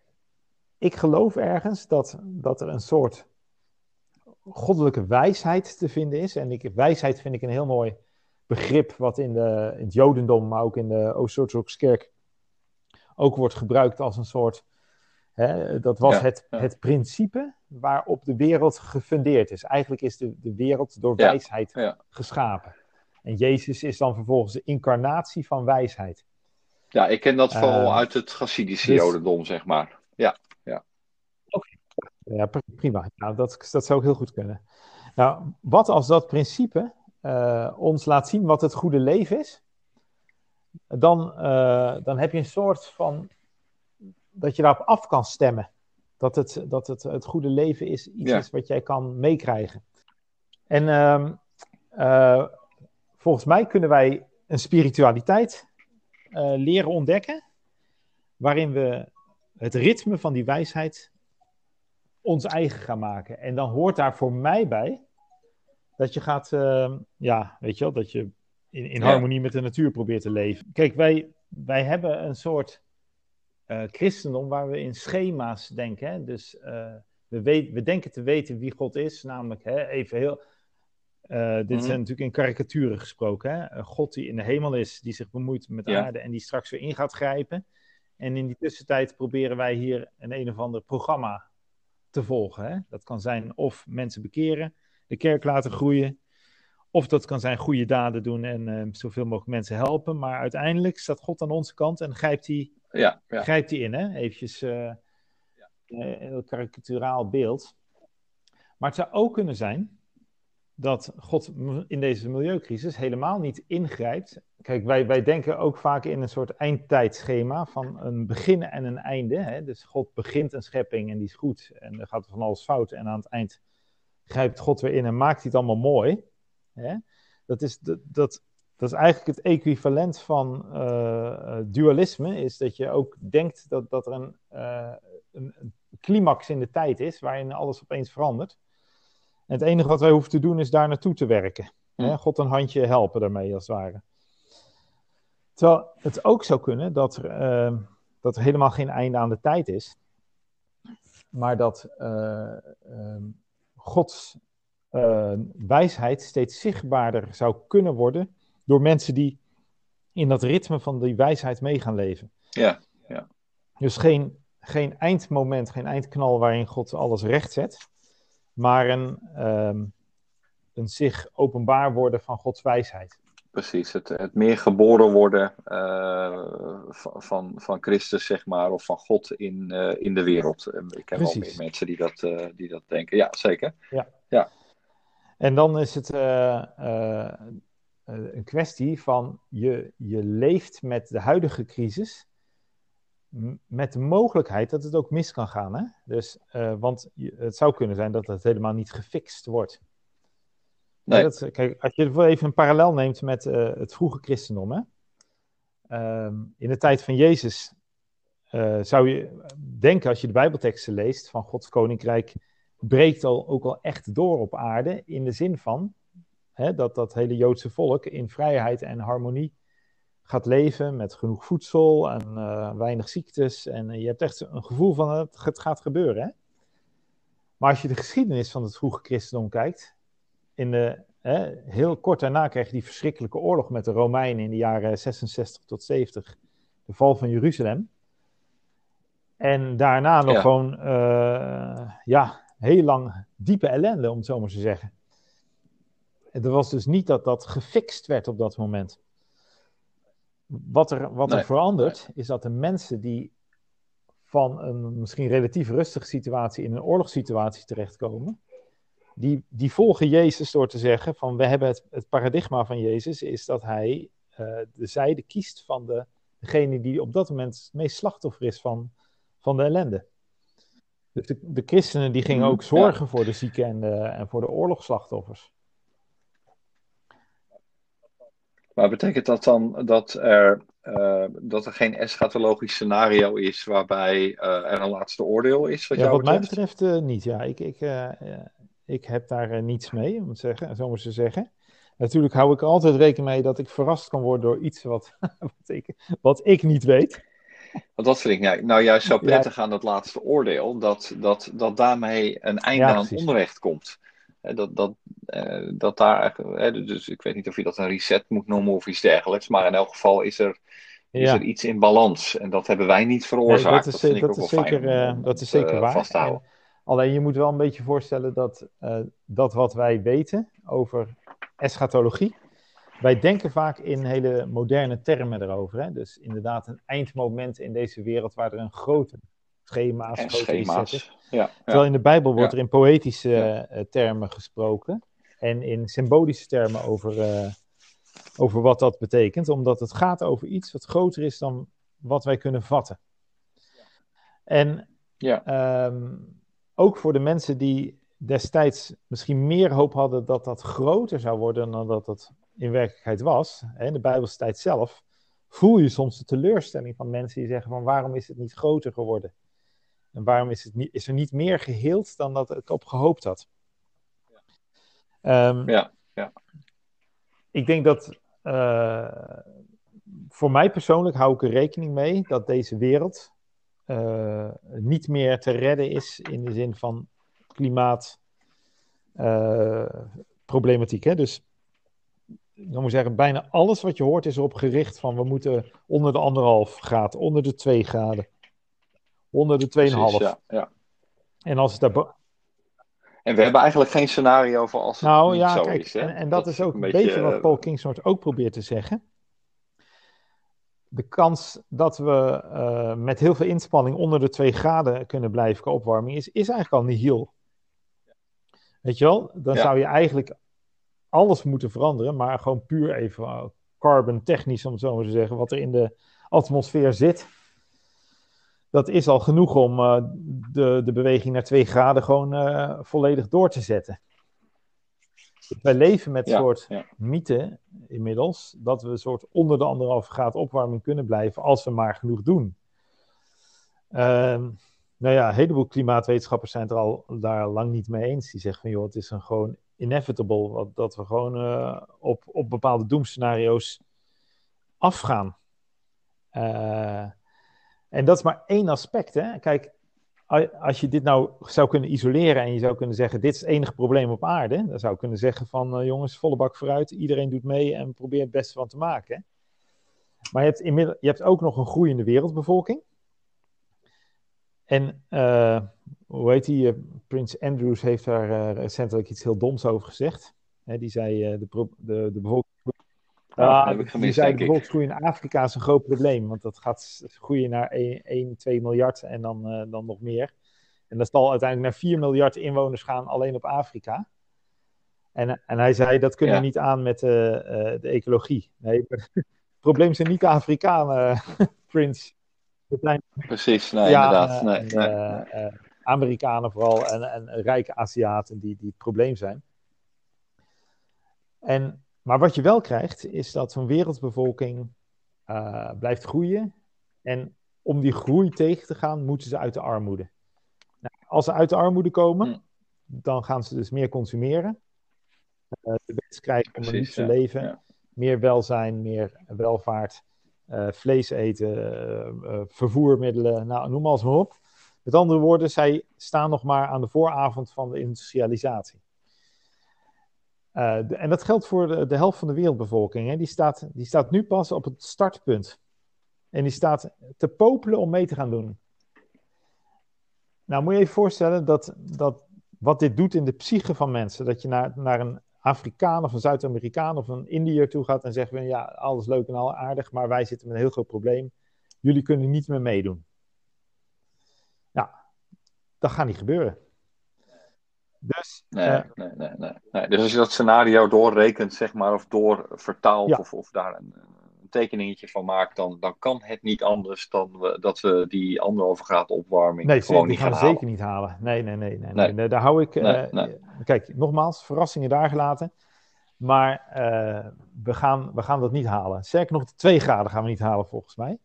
ik geloof ergens dat, dat er een soort goddelijke wijsheid te vinden is. En ik, wijsheid vind ik een heel mooi begrip wat in, de, in het Jodendom, maar ook in de Oost-Orthodoxe Kerk ook wordt gebruikt als een soort. Hè, dat was Ja, het, ja. het principe waarop de wereld gefundeerd is. Eigenlijk is de, de wereld door Ja, wijsheid ja. geschapen. En Jezus is dan vervolgens de incarnatie van wijsheid. ja, ik ken dat vooral Eh, uit het Chassidische dus- Jodendom, zeg maar. Ja, Ja, pr- prima. Nou, dat, dat zou ook heel goed kunnen. Nou, wat als dat principe eh, ons laat zien wat het goede leven is? Dan, eh, dan heb je een soort van dat je daarop af kan stemmen. Dat het, dat het, het goede leven is iets Ja. is wat jij kan meekrijgen. En ehm, eh, volgens mij kunnen wij een spiritualiteit eh, leren ontdekken, waarin we het ritme van die wijsheid ons eigen gaan maken. En dan hoort daar voor mij bij dat je gaat, ehm, ja, weet je wel, dat je in, in Ja. harmonie met de natuur probeert te leven. Kijk, wij, wij hebben een soort christendom waar we in schema's denken. Hè? Dus eh, we, weet, we denken te weten wie God is, namelijk hè, even heel. eh, dit Mhm. zijn natuurlijk in karikaturen gesproken. Hè? Een God die in de hemel is, die zich bemoeit met Ja. aarde en die straks weer in gaat grijpen. En in die tussentijd proberen wij hier een een of ander programma te volgen. Hè? Dat kan zijn of mensen bekeren, de kerk laten groeien. Of dat kan zijn goede daden doen en eh, zoveel mogelijk mensen helpen. Maar uiteindelijk staat God aan onze kant en grijpt hij ja, ja. grijpt hij in, hè? Eventjes eh, eh, een heel karikaturaal beeld. Maar het zou ook kunnen zijn dat God in deze milieucrisis helemaal niet ingrijpt. Kijk, wij, wij denken ook vaak in een soort eindtijdschema van een begin en een einde. Hè? Dus God begint een schepping en die is goed en er gaat van alles fout. En aan het eind grijpt God weer in en maakt hij het allemaal mooi. Hè? Dat, is, dat, dat, dat is eigenlijk het equivalent van eh, eh, dualisme, is dat je ook denkt dat, dat er een, eh, een, climax in de tijd is, waarin alles opeens verandert. En het enige wat wij hoeven te doen is daar naartoe te werken. Hè? God een handje helpen daarmee, als het ware. Terwijl het ook zou kunnen dat er, dat er helemaal geen einde aan de tijd is, maar dat eh, ehm, Gods wijsheid steeds zichtbaarder zou kunnen worden door mensen die in dat ritme van die wijsheid mee gaan leven. ja. Dus geen, geen eindmoment, geen eindknal waarin God alles recht zet, maar een, ehm, een zich openbaar worden van Gods wijsheid. Precies, het, het meer geboren worden eh, van, van, van Christus, zeg maar, of van God in, eh, in de wereld. Ik ken wel Precies. meer mensen die dat, eh, die dat denken. Ja, zeker. En dan is het een kwestie van je, je leeft met de huidige crisis met de mogelijkheid dat het ook mis kan gaan. Hè? Dus, uh, want het zou kunnen zijn dat het helemaal niet gefixt wordt. Nee. Dat, kijk, als je even een parallel neemt met uh, het vroege christendom. Hè? Uh, in de tijd van Jezus zou je denken, als je de Bijbelteksten leest, van Gods koninkrijk breekt al, ook al echt door op aarde. In de zin van hè, dat dat hele Joodse volk in vrijheid en harmonie gaat leven met genoeg voedsel en uh, weinig ziektes. En je hebt echt een gevoel van het, het gaat gebeuren. Hè? Maar als je de geschiedenis van het vroege christendom kijkt, in de, hè, heel kort daarna kreeg je die verschrikkelijke oorlog met de Romeinen in de jaren 66 tot 70, de val van Jeruzalem. En daarna nog gewoon, uh, ja, heel lang diepe ellende, om het zo maar te zeggen. Het was dus niet dat dat gefixt werd op dat moment. Wat er, wat er verandert, is dat de mensen die van een misschien relatief rustige situatie in een oorlogssituatie terechtkomen, die, die volgen Jezus door te zeggen van we hebben het, het paradigma van Jezus is dat hij uh, de zijde kiest van de, degene die op dat moment het meest slachtoffer is van, van de ellende. Dus de, de christenen die gingen mhm, ook zorgen voor de zieken en, de, en voor de oorlogsslachtoffers. Maar betekent dat dan dat er, uh, dat er geen eschatologisch scenario is waarbij uh, er een laatste oordeel is? Wat, ja, wat mij betreft uh, niet. Ja, ik, ik, ik heb daar niets mee, om het zeggen, zo maar te zeggen. Natuurlijk hou ik er altijd rekening mee dat ik verrast kan worden door iets wat, wat, ik, wat ik niet weet. Want dat vind ik nou, juist zo prettig aan dat laatste oordeel, dat, dat, dat daarmee een einde aan het onrecht komt. Dat, dat, uh, dat daar, dus ik weet niet of je dat een reset moet noemen of iets dergelijks, maar in elk geval is er, is er iets in balans. En dat hebben wij niet veroorzaakt. dat, is, dat vind ik ook wel zeker, fijn uh, dat is zeker waar. Vasthouden. alleen je moet wel een beetje voorstellen dat, dat wat wij weten over eschatologie, wij denken vaak in hele moderne termen erover. Hè? Dus inderdaad een eindmoment in deze wereld waar er een grote schema's, en grote schema's. Ja, Terwijl in de Bijbel wordt er in poëtische termen gesproken en in symbolische termen over, uh, over wat dat betekent, omdat het gaat over iets wat groter is dan wat wij kunnen vatten. En ja. Um, ook voor de mensen die destijds misschien meer hoop hadden dat dat groter zou worden dan dat het in werkelijkheid was, hè, in de Bijbelse tijd zelf, voel je soms de teleurstelling van mensen die zeggen van waarom is het niet groter geworden? En waarom is, het niet, is er niet meer geheeld dan dat ik op gehoopt had? Um, ja, ja. Ik denk dat uh, voor mij persoonlijk hou ik er rekening mee dat deze wereld uh, niet meer te redden is in de zin van klimaatproblematiek. Uh, dus ik moet zeggen, bijna alles wat je hoort is erop gericht van we moeten onder de anderhalf graden, onder de twee graden, onder de 2,5. Ja, ja. En als het daar. En we hebben eigenlijk geen scenario voor als het nou, niet ja, zo kijk, is. Hè? En, en dat, is ook een beetje, wat Paul Kingsnorth ook probeert te zeggen. De kans dat we uh, met heel veel inspanning onder de 2 graden kunnen blijven qua opwarming is, is eigenlijk al niet heel. Weet je wel? Dan ja. zou je eigenlijk alles moeten veranderen, maar gewoon puur even uh, carbon technisch, om het zo maar te zeggen, wat er in de atmosfeer zit. Dat is al genoeg om uh, de, de beweging naar 2 graden gewoon uh, volledig door te zetten. Wij leven met een ja, soort ja. mythe inmiddels, dat we een soort onder de anderhalve graad opwarming kunnen blijven als we maar genoeg doen. Uh, nou ja, een heleboel klimaatwetenschappers zijn het er al daar lang niet mee eens. Die zeggen van joh, het is een gewoon inevitable. Dat we gewoon uh, op, op bepaalde doemscenario's afgaan. Uh, en dat is maar één aspect. Hè? Kijk, als je dit nou zou kunnen isoleren en je zou kunnen zeggen: dit is het enige probleem op aarde, dan zou ik kunnen zeggen: van uh, jongens, volle bak vooruit, iedereen doet mee en probeert het beste van te maken. Maar je hebt, inmiddels, je hebt ook nog een groeiende wereldbevolking. En uh, hoe heet die? Uh, Prins Andrews heeft daar recentelijk iets heel doms over gezegd. Hè, die zei de, de, de bevolking. Ja, heb ik gemist, die bevolkingsgroei in Afrika is een groot probleem. Want dat gaat groeien naar 1, 1 2 miljard en dan, dan nog meer. En dat zal uiteindelijk naar 4 miljard inwoners gaan alleen op Afrika. En, en hij zei dat kunnen ja. we niet aan met de ecologie. Nee, het probleem zijn niet de Afrikanen, Prins. Precies, nee, inderdaad. Nee, nee, Amerikanen vooral en, en rijke Aziaten die, die het probleem zijn. En, maar wat je wel krijgt, is dat zo'n wereldbevolking blijft groeien. En om die groei tegen te gaan, moeten ze uit de armoede. Nou, als ze uit de armoede komen, hm. dan gaan ze dus meer consumeren. Uh, de krijgen om een luxe leven. Meer welzijn, meer welvaart. Uh, vlees eten, vervoermiddelen, nou, noem alles maar op. Met andere woorden, zij staan nog maar aan de vooravond van de industrialisatie. De, en dat geldt voor de, helft van de wereldbevolking. Hè. Die, staat, die staat nu pas op het startpunt. En die staat te popelen om mee te gaan doen. Nou, moet je even voorstellen dat, dat wat dit doet in de psyche van mensen. Dat je naar, naar een Afrikaan of een Zuid-Amerikaan of een Indiër toe gaat en zegt: Ja, alles leuk en al aardig, maar wij zitten met een heel groot probleem. Jullie kunnen niet meer meedoen. Nou, dat gaat niet gebeuren. Dus, nee, uh, nee, nee, nee, nee, Dus als je dat scenario doorrekent, zeg maar, of doorvertaalt, of, of daar een, tekeningetje van maakt, dan, dan kan het niet anders dan we, dat we die anderhalve graad opwarming nee, gewoon niet gaan, gaan zeker niet halen. Nee, nee, nee. nee, nee. Daar hou ik... Uh, kijk, nogmaals, verrassingen daar gelaten. Maar uh, we, gaan, we gaan dat niet halen. Zeker nog de twee graden gaan we niet halen, volgens mij.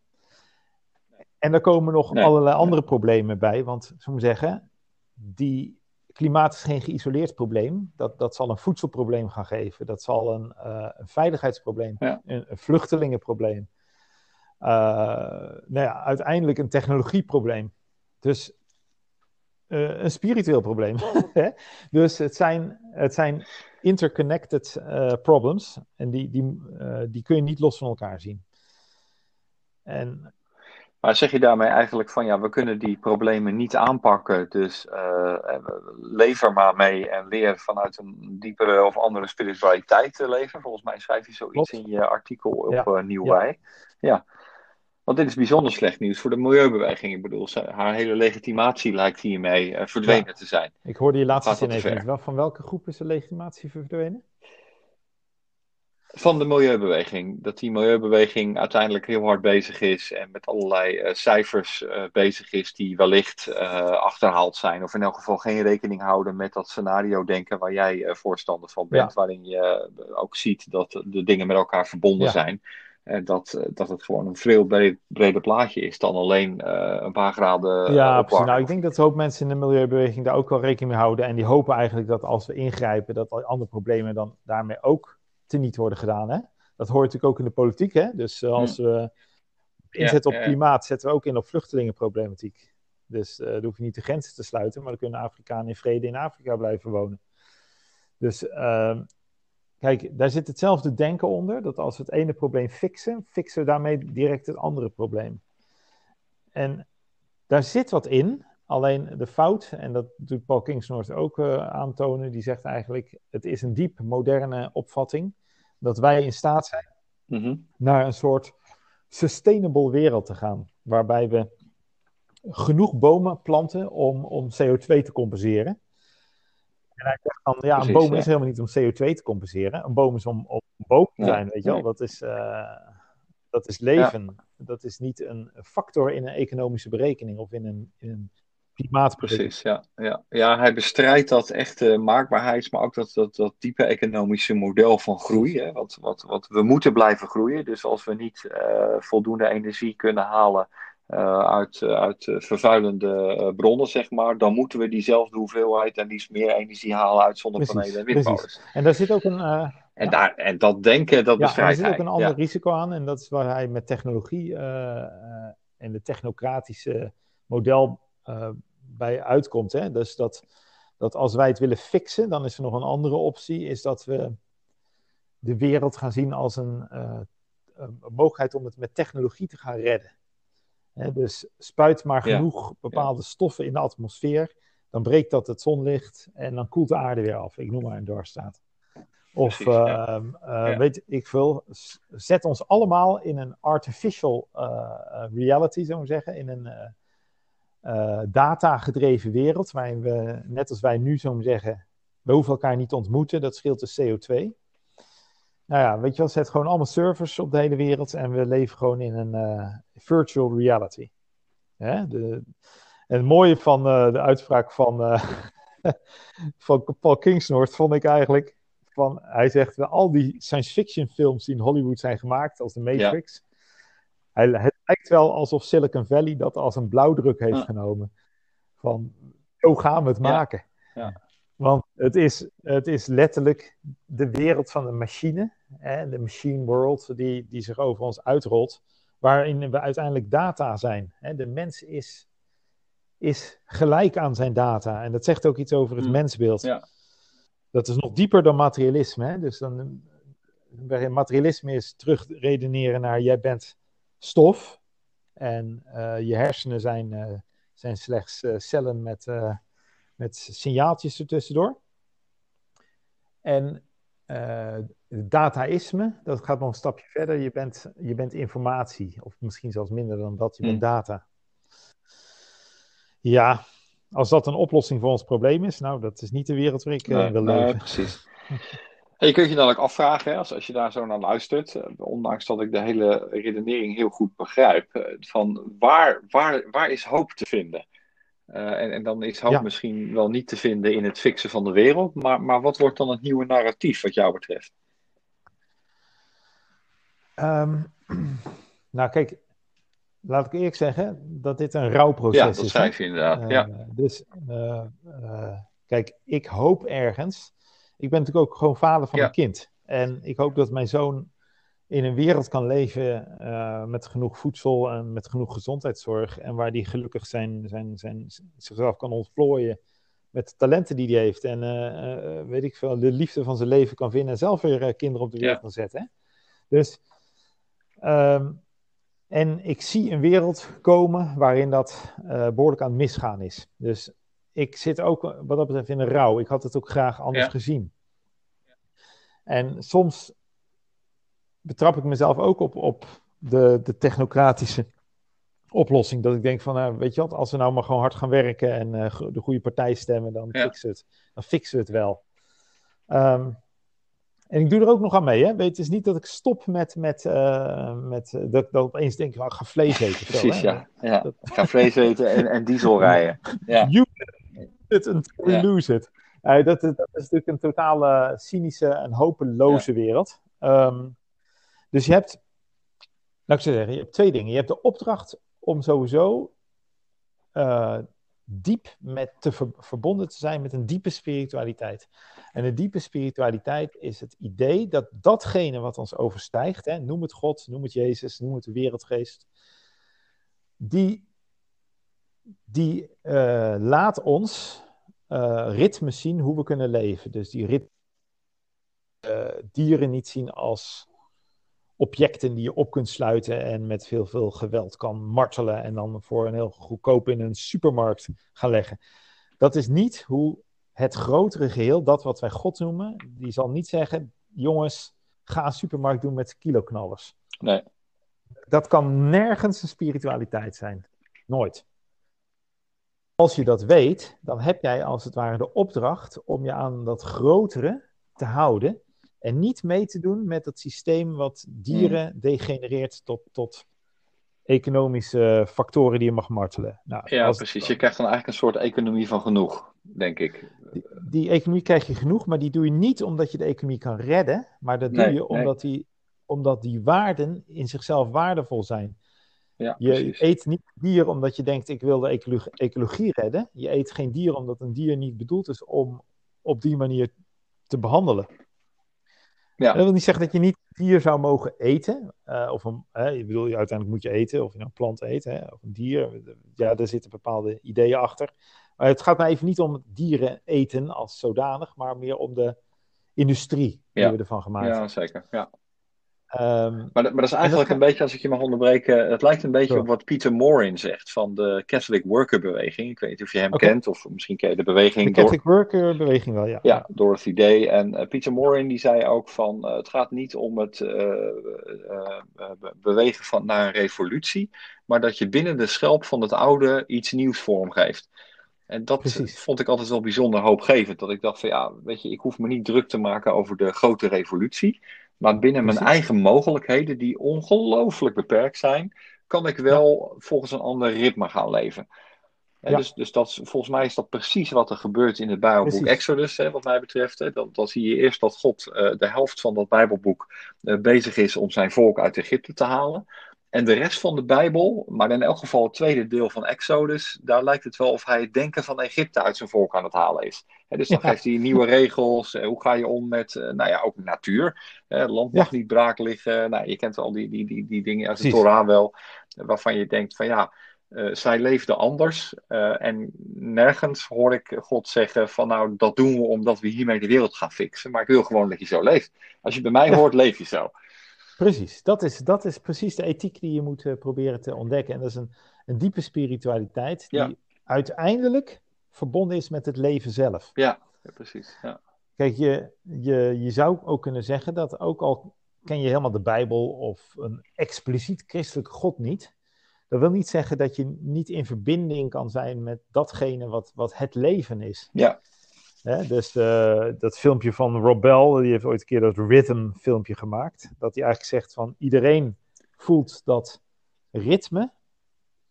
En daar komen nog allerlei andere problemen bij. Want, zo moet zeggen, die klimaat is geen geïsoleerd probleem. Dat, dat zal een voedselprobleem gaan geven. Dat zal een, uh, een veiligheidsprobleem, een, een, vluchtelingenprobleem. Uh, nou ja, uiteindelijk een technologieprobleem. Dus uh, een spiritueel probleem. dus het zijn, het zijn interconnected problems. En die, die, die kun je niet los van elkaar zien. En maar zeg je daarmee eigenlijk van ja, we kunnen die problemen niet aanpakken, dus uh, lever maar mee en leer vanuit een diepere of andere spiritualiteit te leven. Volgens mij schrijf je zoiets in je artikel op ja. uh, Nieuw ja. ja. Want dit is bijzonder slecht nieuws voor de milieubeweging. Ik bedoel, haar hele legitimatie lijkt hiermee uh, verdwenen ja. te zijn. Ik hoorde je laatste zin even niet. Van welke groep is de legitimatie verdwenen? Van de milieubeweging. Dat die milieubeweging uiteindelijk heel hard bezig is en met allerlei uh, cijfers uh, bezig is die wellicht uh, achterhaald zijn. Of in elk geval geen rekening houden met dat scenario denken waar jij voorstander van bent. Ja. Waarin je ook ziet dat de dingen met elkaar verbonden ja. zijn. En dat, dat het gewoon een veel breder plaatje is dan alleen een paar graden Ja, precies. Nou, ik denk dat een hoop mensen in de milieubeweging daar ook wel rekening mee houden. En die hopen eigenlijk dat als we ingrijpen, dat andere problemen dan daarmee ook teniet worden gedaan. Hè? Dat hoort natuurlijk ook in de politiek. Hè? Dus uh, als we inzetten op klimaat, zetten we ook in op vluchtelingenproblematiek. Dus uh, dan hoef je niet de grenzen te sluiten, maar dan kunnen Afrikanen in vrede in Afrika blijven wonen. Dus uh, kijk, daar zit hetzelfde denken onder. Dat als we het ene probleem fixen, fixen we daarmee direct het andere probleem. En daar zit wat in. Alleen de fout, en dat doet Paul Kingsnorth ook uh, aantonen, die zegt eigenlijk: het is een diep moderne opvatting dat wij in staat zijn mm -hmm. naar een soort sustainable wereld te gaan, waarbij we genoeg bomen planten om, om CO2 te compenseren. En hij zegt dan, ja, Precies, een boom ja. is helemaal niet om CO2 te compenseren. Een boom is om, om boom te zijn, nee, weet je wel. Dat is, uh, dat is leven. Ja. Dat is niet een factor in een economische berekening of in een, in een Precies, ja, ja. ja, hij bestrijdt dat echte maakbaarheids, maar ook dat, dat, dat diepe economische model van groei. Hè, wat, wat, wat we moeten blijven groeien. Dus als we niet uh, voldoende energie kunnen halen uh, uit, uit vervuilende bronnen, zeg maar, dan moeten we diezelfde hoeveelheid en liefst meer energie halen uit zonnepanelen en windmolens. En daar zit ook een. en, ja. daar, en dat denken, dat ja, bestrijdt hij. Er zit ook een ander risico aan, en dat is waar hij met technologie en de technocratische model bij uitkomt. Hè? Dus dat, dat als wij het willen fixen, dan is er nog een andere optie, is dat we de wereld gaan zien als een, uh, een mogelijkheid om het met technologie te gaan redden. Hè? Dus spuit maar genoeg ja. bepaalde ja. stoffen in de atmosfeer, dan breekt dat het zonlicht en dan koelt de aarde weer af. Ik noem maar een doorstaat. Of Precies, ja. uh, weet ik veel, zet ons allemaal in een artificial uh, reality, zou ik zeggen, in een uh, data-gedreven wereld, waarin we, net als wij nu zo zeggen, we hoeven elkaar niet te ontmoeten, dat scheelt de CO2. Nou ja, weet je wel, zet gewoon allemaal servers op de hele wereld en we leven gewoon in een uh, virtual reality. Hè? De, en het mooie van de uitspraak van, van Paul Kingsnorth vond ik eigenlijk. Van, hij zegt, al die science fiction films die in Hollywood zijn gemaakt, als The Matrix. Hij, het lijkt wel alsof Silicon Valley dat als een blauwdruk heeft genomen. Van, zo gaan we het maken. Ja. Want het is, het is letterlijk de wereld van de machine, hè, de machine world, die, die zich over ons uitrolt, waarin we uiteindelijk data zijn. Hè. De mens is, is gelijk aan zijn data. En dat zegt ook iets over het mm. mensbeeld. Ja. Dat is nog dieper dan materialisme. Hè. Dus dan, materialisme is terugredeneren naar jij bent stof en uh, je hersenen zijn, uh, zijn slechts uh, cellen met met signaaltjes ertussendoor. En uh, dataïsme, dat gaat nog een stapje verder. Je bent, je bent informatie, of misschien zelfs minder dan dat, je bent hmm. data. Ja, als dat een oplossing voor ons probleem is, nou, dat is niet de wereld waar ik uh, wil leven. Nee, precies. En je kunt je dan ook afvragen, hè, als, als je daar zo naar luistert, eh, ondanks dat ik de hele redenering heel goed begrijp, van waar, waar, waar is hoop te vinden? Eh, en, en, dan is hoop misschien wel niet te vinden in het fixen van de wereld. Maar, maar wat wordt dan het nieuwe narratief wat jou betreft? Um, nou, kijk, laat ik eerlijk zeggen dat dit een rouwproces is. Ja, dat schrijf je inderdaad. Uh, ja. Dus, uh, kijk, ik hoop ergens. Ik ben natuurlijk ook gewoon vader van een kind. En ik hoop dat mijn zoon in een wereld kan leven uh, met genoeg voedsel en met genoeg gezondheidszorg. En waar die gelukkig zijn, zijn, zijn, zichzelf kan ontplooien met de talenten die hij heeft. En uh, weet ik veel, de liefde van zijn leven kan vinden en zelf weer kinderen op de wereld kan zetten. Hè? Dus, um, en ik zie een wereld komen waarin dat behoorlijk aan het misgaan is. Dus ik zit ook wat dat betreft in een rouw. Ik had het ook graag anders ja. gezien. En soms betrap ik mezelf ook op, op de, de technocratische oplossing. Dat ik denk van, nou, weet je wat, als we nou maar gewoon hard gaan werken en uh, de goede partij stemmen, dan, ja. fixen, het, dan fixen we het wel. Um, en ik doe er ook nog aan mee. Hè? Weet, het is niet dat ik stop met, met, uh, met uh, dat, dat opeens denk ik, oh, ga vlees eten. Precies, ja. ja. Dat... Ga vlees eten en, en diesel rijden. Ja. You until you lose it. Uh, dat, dat is natuurlijk een totale cynische en hopeloze ja. wereld. Um, dus je hebt, laat ik zeggen, je hebt twee dingen. Je hebt de opdracht om sowieso uh, diep met te ver, verbonden te zijn met een diepe spiritualiteit. En een diepe spiritualiteit is het idee dat datgene wat ons overstijgt, hè, noem het God, noem het Jezus, noem het de wereldgeest, die, die uh, laat ons uh, ritmes zien hoe we kunnen leven. Dus die rit, dieren niet zien als objecten die je op kunt sluiten en met veel, veel geweld kan martelen en dan voor een heel goedkoop in een supermarkt gaan leggen. Dat is niet hoe het grotere geheel, dat wat wij God noemen, die zal niet zeggen, jongens, ga een supermarkt doen met kiloknallers. Nee. Dat kan nergens een spiritualiteit zijn. Nooit. Als je dat weet, dan heb jij als het ware de opdracht om je aan dat grotere te houden en niet mee te doen met het systeem wat dieren mm. degenereert tot, tot economische factoren die je mag martelen. Nou, ja, precies. Je krijgt dan eigenlijk een soort economie van genoeg, denk ik. Die, die, economie krijg je genoeg, maar die doe je niet omdat je de economie kan redden, maar dat doe je omdat, die, omdat die waarden in zichzelf waardevol zijn. Ja, je precies. eet niet dier omdat je denkt, ik wil de ecologie, ecologie redden. Je eet geen dier omdat een dier niet bedoeld is om op die manier te behandelen. Ja. Dat wil niet zeggen dat je niet dier zou mogen eten. Uh, of een, hè, je bedoel, uiteindelijk moet je eten, of je nou een plant eet, hè, of een dier. Ja, daar zitten bepaalde ideeën achter. Maar het gaat mij even niet om dieren eten als zodanig, maar meer om de industrie die we ervan gemaakt hebben. Ja, zeker. Ja. Um, maar, maar dat is eigenlijk een beetje, als ik je mag onderbreken, het lijkt een beetje op wat Peter Morin zegt van de Catholic Worker beweging. Ik weet niet of je hem okay. kent, of misschien ken je de beweging. De Catholic door... Worker beweging wel, ja. Ja, Dorothy Day. En uh, Peter Morin die zei ook van, uh, het gaat niet om het uh, bewegen van, naar een revolutie, maar dat je binnen de schelp van het oude iets nieuws vormgeeft. En dat Precies. vond ik altijd wel bijzonder hoopgevend. Dat ik dacht van ja, weet je, ik hoef me niet druk te maken over de grote revolutie. Maar binnen mijn eigen mogelijkheden, die ongelooflijk beperkt zijn, kan ik wel volgens een ander ritme gaan leven. dus, dus dat, volgens mij is dat precies wat er gebeurt in het Bijbelboek Exodus, hè, wat mij betreft. Hè. Dan, dan, zie je eerst dat God uh, de helft van dat Bijbelboek uh, bezig is om zijn volk uit Egypte te halen. En de rest van de Bijbel, maar in elk geval het tweede deel van Exodus, daar lijkt het wel of hij het denken van Egypte uit zijn volk aan het halen is. dus dan geeft hij nieuwe regels. hoe ga je om met, nou ja, ook natuur. Het land mag niet braak liggen. Nou, je kent al die, die, die, die dingen uit de Torah wel, waarvan je denkt van ja, uh, zij leefden anders. Uh, en nergens hoor ik God zeggen van nou, dat doen we omdat we hiermee de wereld gaan fixen. Maar ik wil gewoon dat je zo leeft. Als je bij mij hoort, leef je zo. Precies, dat is, dat is precies de ethiek die je moet uh, proberen te ontdekken. En dat is een, een diepe spiritualiteit die ja. uiteindelijk verbonden is met het leven zelf. Ja, ja precies. Ja. Kijk, je, je, je zou ook kunnen zeggen dat ook al ken je helemaal de Bijbel of een expliciet christelijke God niet, dat wil niet zeggen dat je niet in verbinding kan zijn met datgene wat, wat het leven is. Ja. Dus uh, dat filmpje van Rob Bell, die heeft ooit een keer dat rhythm filmpje gemaakt. Dat hij eigenlijk zegt van iedereen voelt dat ritme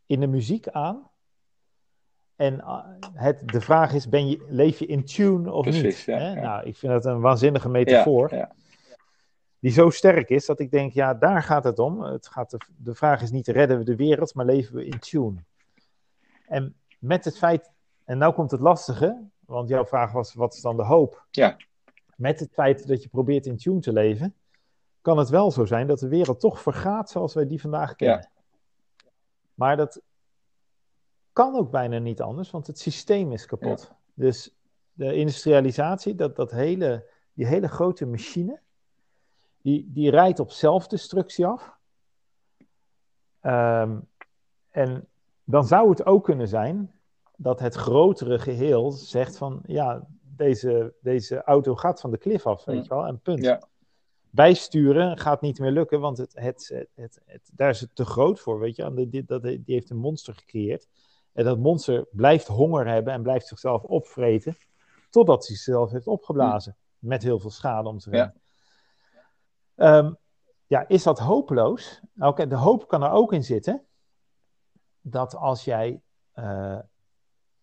in de muziek aan. En uh, het, de vraag is, ben je, leef je in tune of Precies, niet? Ja, ja. Nou, ik vind dat een waanzinnige metafoor. Ja, die zo sterk is dat ik denk, ja, daar gaat het om. Het gaat de, de vraag is niet, redden we de wereld, maar leven we in tune? En met het feit, en nou komt het lastige, want jouw vraag was, wat is dan de hoop? Ja. Met het feit dat je probeert in tune te leven, kan het wel zo zijn dat de wereld toch vergaat zoals wij die vandaag kennen. Ja. Maar dat kan ook bijna niet anders, want het systeem is kapot. Ja. Dus de industrialisatie, dat, dat hele, die hele grote machine, die, die rijdt op zelfdestructie af. Um, en dan zou het ook kunnen zijn dat het grotere geheel zegt van ja, deze, deze auto gaat van de klif af, weet je wel, en punt. Ja. Bijsturen gaat niet meer lukken, want het, het, het, het, daar is het te groot voor, weet je. En die, dat, die heeft een monster gecreëerd. En dat monster blijft honger hebben en blijft zichzelf opvreten, totdat hij zichzelf heeft opgeblazen. Met heel veel schade om zich heen. Ja. Um, ja, is dat hopeloos? Nou, de hoop kan er ook in zitten dat als jij uh,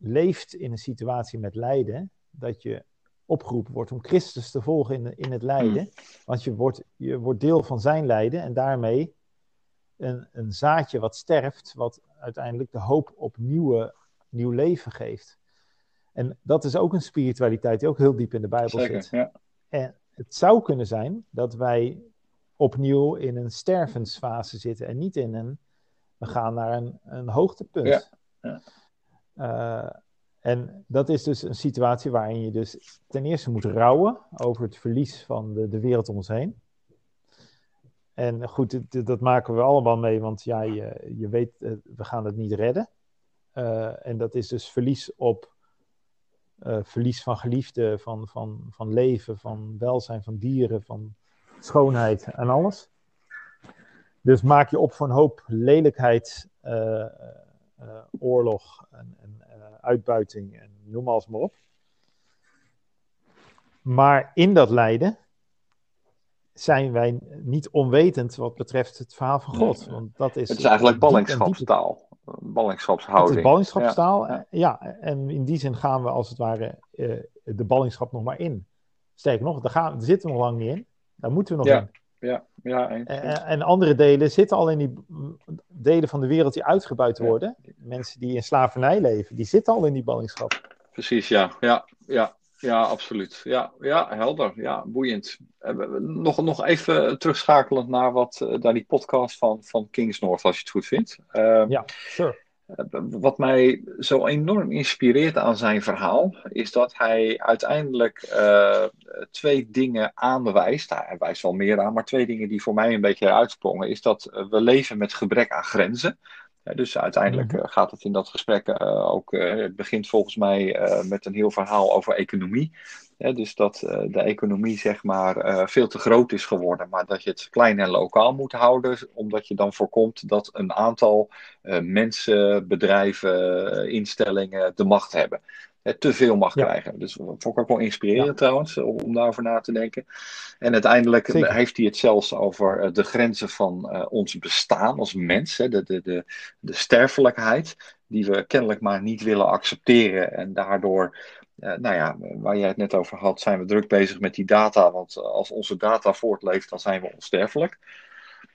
leeft in een situatie met lijden, dat je opgeroepen wordt om Christus te volgen in, in het lijden. Mm. Want je wordt, je wordt deel van zijn lijden en daarmee een, een zaadje wat sterft, wat uiteindelijk de hoop op nieuwe, nieuw leven geeft. En dat is ook een spiritualiteit die ook heel diep in de Bijbel Zeker, zit. Ja. En het zou kunnen zijn dat wij opnieuw in een stervensfase zitten en niet in een, we gaan naar een, een hoogtepunt. Ja. Ja. Uh, en dat is dus een situatie waarin je dus ten eerste moet rouwen over het verlies van de, de wereld om ons heen. En goed, dat, maken we allemaal mee, want ja, je, je weet, we gaan het niet redden. Uh, en dat is dus verlies op verlies van geliefden, van, van, van leven, van welzijn van dieren, van schoonheid en alles. Dus maak je op voor een hoop lelijkheid, oorlog en, en uitbuiting en noem alles maar op. Maar in dat lijden zijn wij niet onwetend wat betreft het verhaal van God. Want dat is, het is eigenlijk ballingschapstaal. Ballingschapshouding. Het is ballingschapstaal, ja. ja. En in die zin gaan we als het ware uh, de ballingschap nog maar in. Sterker nog, daar, gaan, daar zitten we nog lang niet in. Daar moeten we nog ja. in. Ja, ja. En, en, andere delen zitten al in die delen van de wereld die uitgebuit worden. Ja. Mensen die in slavernij leven, die zitten al in die ballingschap. Precies, ja. Ja, ja, ja absoluut. Ja, ja, helder. Ja, boeiend. Nog, nog even terugschakelend naar, wat, naar die podcast van, van Kings North, als je het goed vindt. Uh, ja, sure. Wat mij zo enorm inspireert aan zijn verhaal, is dat hij uiteindelijk uh, twee dingen aanwijst. Hij wijst wel meer aan, maar twee dingen die voor mij een beetje uitsprongen, is dat we leven met gebrek aan grenzen. Ja, dus uiteindelijk uh, gaat het in dat gesprek uh, ook, het begint volgens mij met een heel verhaal over economie. Dus dat de economie zeg maar veel te groot is geworden, maar dat je het klein en lokaal moet houden, omdat je dan voorkomt dat een aantal mensen, bedrijven, instellingen de macht hebben te veel mag krijgen. Dus dat vond ik ook wel inspirerend trouwens, om, daarover na te denken. En uiteindelijk heeft hij het zelfs over eh, de grenzen van ons bestaan als mens, hè, de, de, de, de sterfelijkheid, die we kennelijk maar niet willen accepteren. En daardoor, nou ja, waar jij het net over had, zijn we druk bezig met die data. Want als onze data voortleeft, dan zijn we onsterfelijk.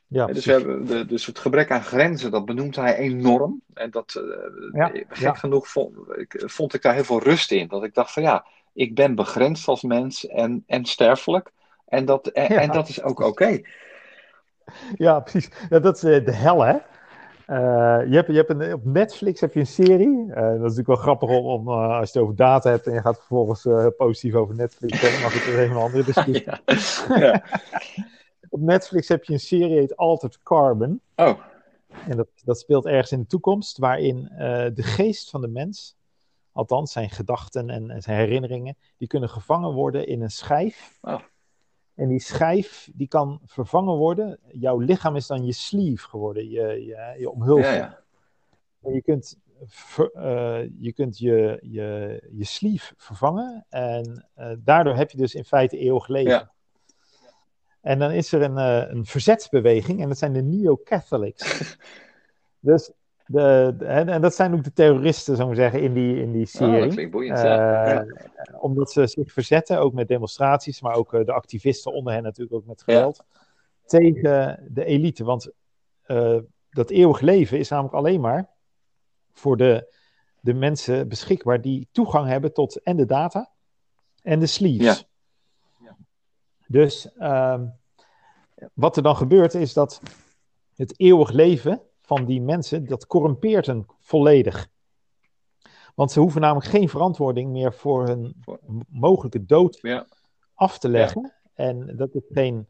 Ja, dus, we hebben de, dus het gebrek aan grenzen, dat benoemt hij enorm. En dat, uh, ja, gek genoeg, vond ik, vond ik daar heel veel rust in. Dat ik dacht van ja, ik ben begrensd als mens en, en sterfelijk. En dat, en, dat is ook oké. Ja, precies. Ja, dat is de hel, hè? Uh, je hebt, je hebt een, op Netflix heb je een serie. Uh, dat is natuurlijk wel grappig om, om uh, als je het over data hebt en je gaat vervolgens positief over Netflix hebben. Maar goed, dat is even een andere discussie. ja. ja. Op Netflix heb je een serie heet Altered Carbon. Oh. En dat, dat speelt ergens in de toekomst, waarin de geest van de mens, althans zijn gedachten en, en, zijn herinneringen, die kunnen gevangen worden in een schijf. Oh. En die schijf die kan vervangen worden. Jouw lichaam is dan je sleeve geworden, je, je, je omhulsing. Ja, ja. En je kunt, ver, uh, je, kunt je, je, je sleeve vervangen. En uh, daardoor heb je dus in feite eeuwig leven. Ja. En dan is er een, uh, een verzetsbeweging en dat zijn de Neo-Catholics. dus de, en, dat zijn ook de terroristen, zou ik zeggen, in die, in die oh, serie. Oh, dat klinkt boeiend, ja. Uh, omdat ze zich verzetten, ook met demonstraties, maar ook uh, de activisten onder hen natuurlijk ook met geweld, ja. tegen de elite. Want dat eeuwig leven is namelijk alleen maar voor de, de mensen beschikbaar die toegang hebben tot en de data en de sleeves. Ja. Dus uh, wat er dan gebeurt is dat het eeuwig leven van die mensen, dat corrumpeert hen volledig. Want ze hoeven namelijk geen verantwoording meer voor hun mogelijke dood ja. af te leggen. Ja. En dat is geen,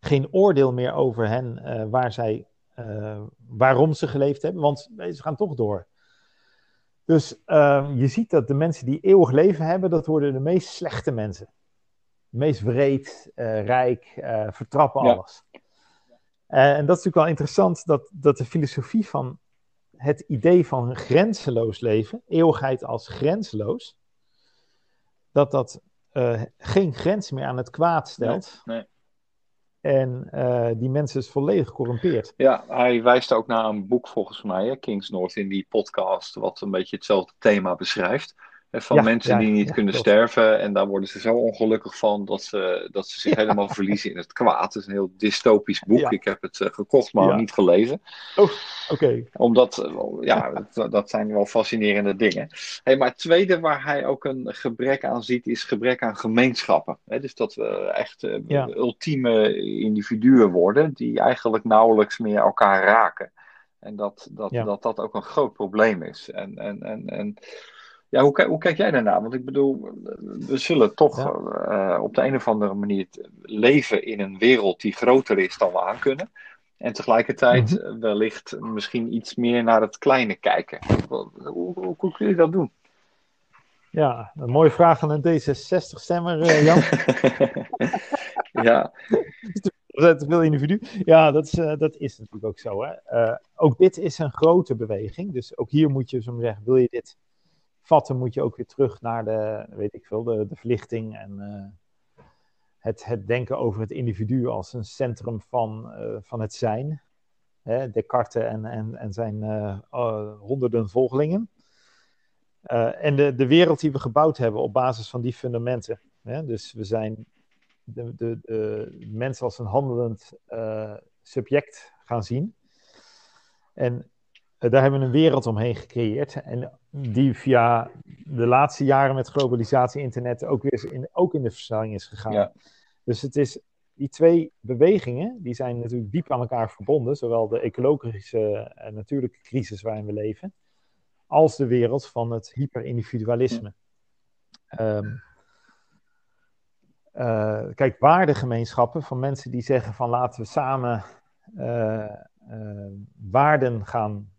geen oordeel meer over hen uh, waar zij, uh, waarom ze geleefd hebben, want ze gaan toch door. Dus uh, je ziet dat de mensen die eeuwig leven hebben, dat worden de meest slechte mensen meest wreed, uh, rijk, vertrappen alles. Ja. En dat is natuurlijk wel interessant, dat, dat de filosofie van het idee van grenzeloos leven, eeuwigheid als grenzeloos, dat dat geen grens meer aan het kwaad stelt. Nee, nee. En die mensen is volledig corrumpeerd. Ja, hij wijst ook naar een boek volgens mij, hè, Kings North, in die podcast, wat een beetje hetzelfde thema beschrijft. Van ja, mensen die niet kunnen sterven. En daar worden ze zo ongelukkig van dat ze, dat ze zich helemaal verliezen in het kwaad. Het is een heel dystopisch boek. Ik heb het uh, gekocht, maar niet gelezen. Oh, oké. Omdat, eh, ja, dat, dat, zijn wel fascinerende dingen. Hey, maar het tweede waar hij ook een gebrek aan ziet, is gebrek aan gemeenschappen. dus dat we echt uh, ultieme individuen worden die eigenlijk nauwelijks meer elkaar raken. En dat dat, dat, dat ook een groot probleem is. En, en, en, en ja, hoe, hoe kijk jij daarnaar? Want ik bedoel, we zullen toch uh, op de een of andere manier leven in een wereld die groter is dan we aan kunnen. En tegelijkertijd mm -hmm. wellicht misschien iets meer naar het kleine kijken. Hoe, hoe, hoe, kun je dat doen? Ja, een mooie vraag aan een D66-stemmer, uh, Jan. ja. te veel individu. Ja, dat is, uh, dat is natuurlijk ook zo. Hè? Uh, ook dit is een grote beweging. Dus ook hier moet je zo zeggen, wil je dit vatten, moet je ook weer terug naar de, weet ik veel, de, de verlichting en uh, het, het denken over het individu als een centrum van, uh, van het zijn. Hè, Descartes en, en, en zijn uh, honderden volgelingen. en de, de wereld die we gebouwd hebben op basis van die fundamenten. Hè, dus we zijn de, de, de mens als een handelend subject gaan zien. En daar hebben we een wereld omheen gecreëerd. En die via de laatste jaren met globalisatie, internet ook weer in, ook in de versnelling is gegaan. Ja. Dus het is die twee bewegingen, die zijn natuurlijk diep aan elkaar verbonden. Zowel de ecologische en natuurlijke crisis waarin we leven, als de wereld van het hyperindividualisme. Ja. Um, uh, kijk, waardegemeenschappen van mensen die zeggen van laten we samen uh, uh, waarden gaan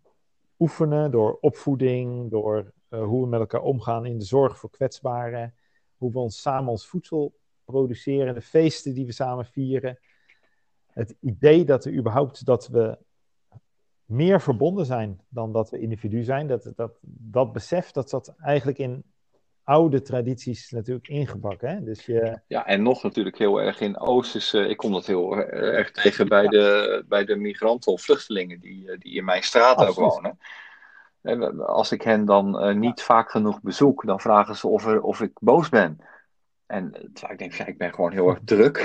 oefenen door opvoeding, door uh, hoe we met elkaar omgaan in de zorg voor kwetsbaren, hoe we ons samen ons voedsel produceren, de feesten die we samen vieren. Het idee dat we überhaupt dat we meer verbonden zijn dan dat we individu zijn. Dat, dat, dat besef dat dat eigenlijk in oude tradities natuurlijk ingebakken. Hè? Dus je... Ja, en nog natuurlijk heel erg in Oosterse. Ik kom dat heel erg tegen bij de, bij de migranten of vluchtelingen die, die in mijn straat ook wonen. Als ik hen dan uh, niet vaak genoeg bezoek, dan vragen ze of, er, of ik boos ben. En terwijl ik denk, ja, ik ben gewoon heel erg druk.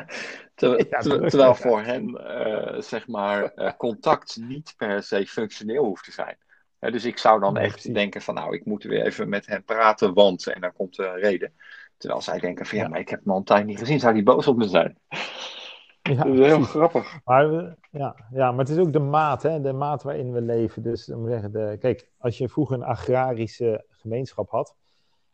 terwijl, terwijl voor hen, uh, zeg maar, uh, contact niet per se functioneel hoeft te zijn. Dus ik zou dan echt denken van, nou, ik moet weer even met hen praten, want, en dan komt een reden. Terwijl zij denken van, ja, maar ik heb hem al een tijd niet gezien, zou die boos op me zijn? Ja, dat is heel grappig. Maar, ja, ja, maar het is ook de maat, hè? de maat waarin we leven. Dus zeggen, de, kijk, als je vroeger een agrarische gemeenschap had,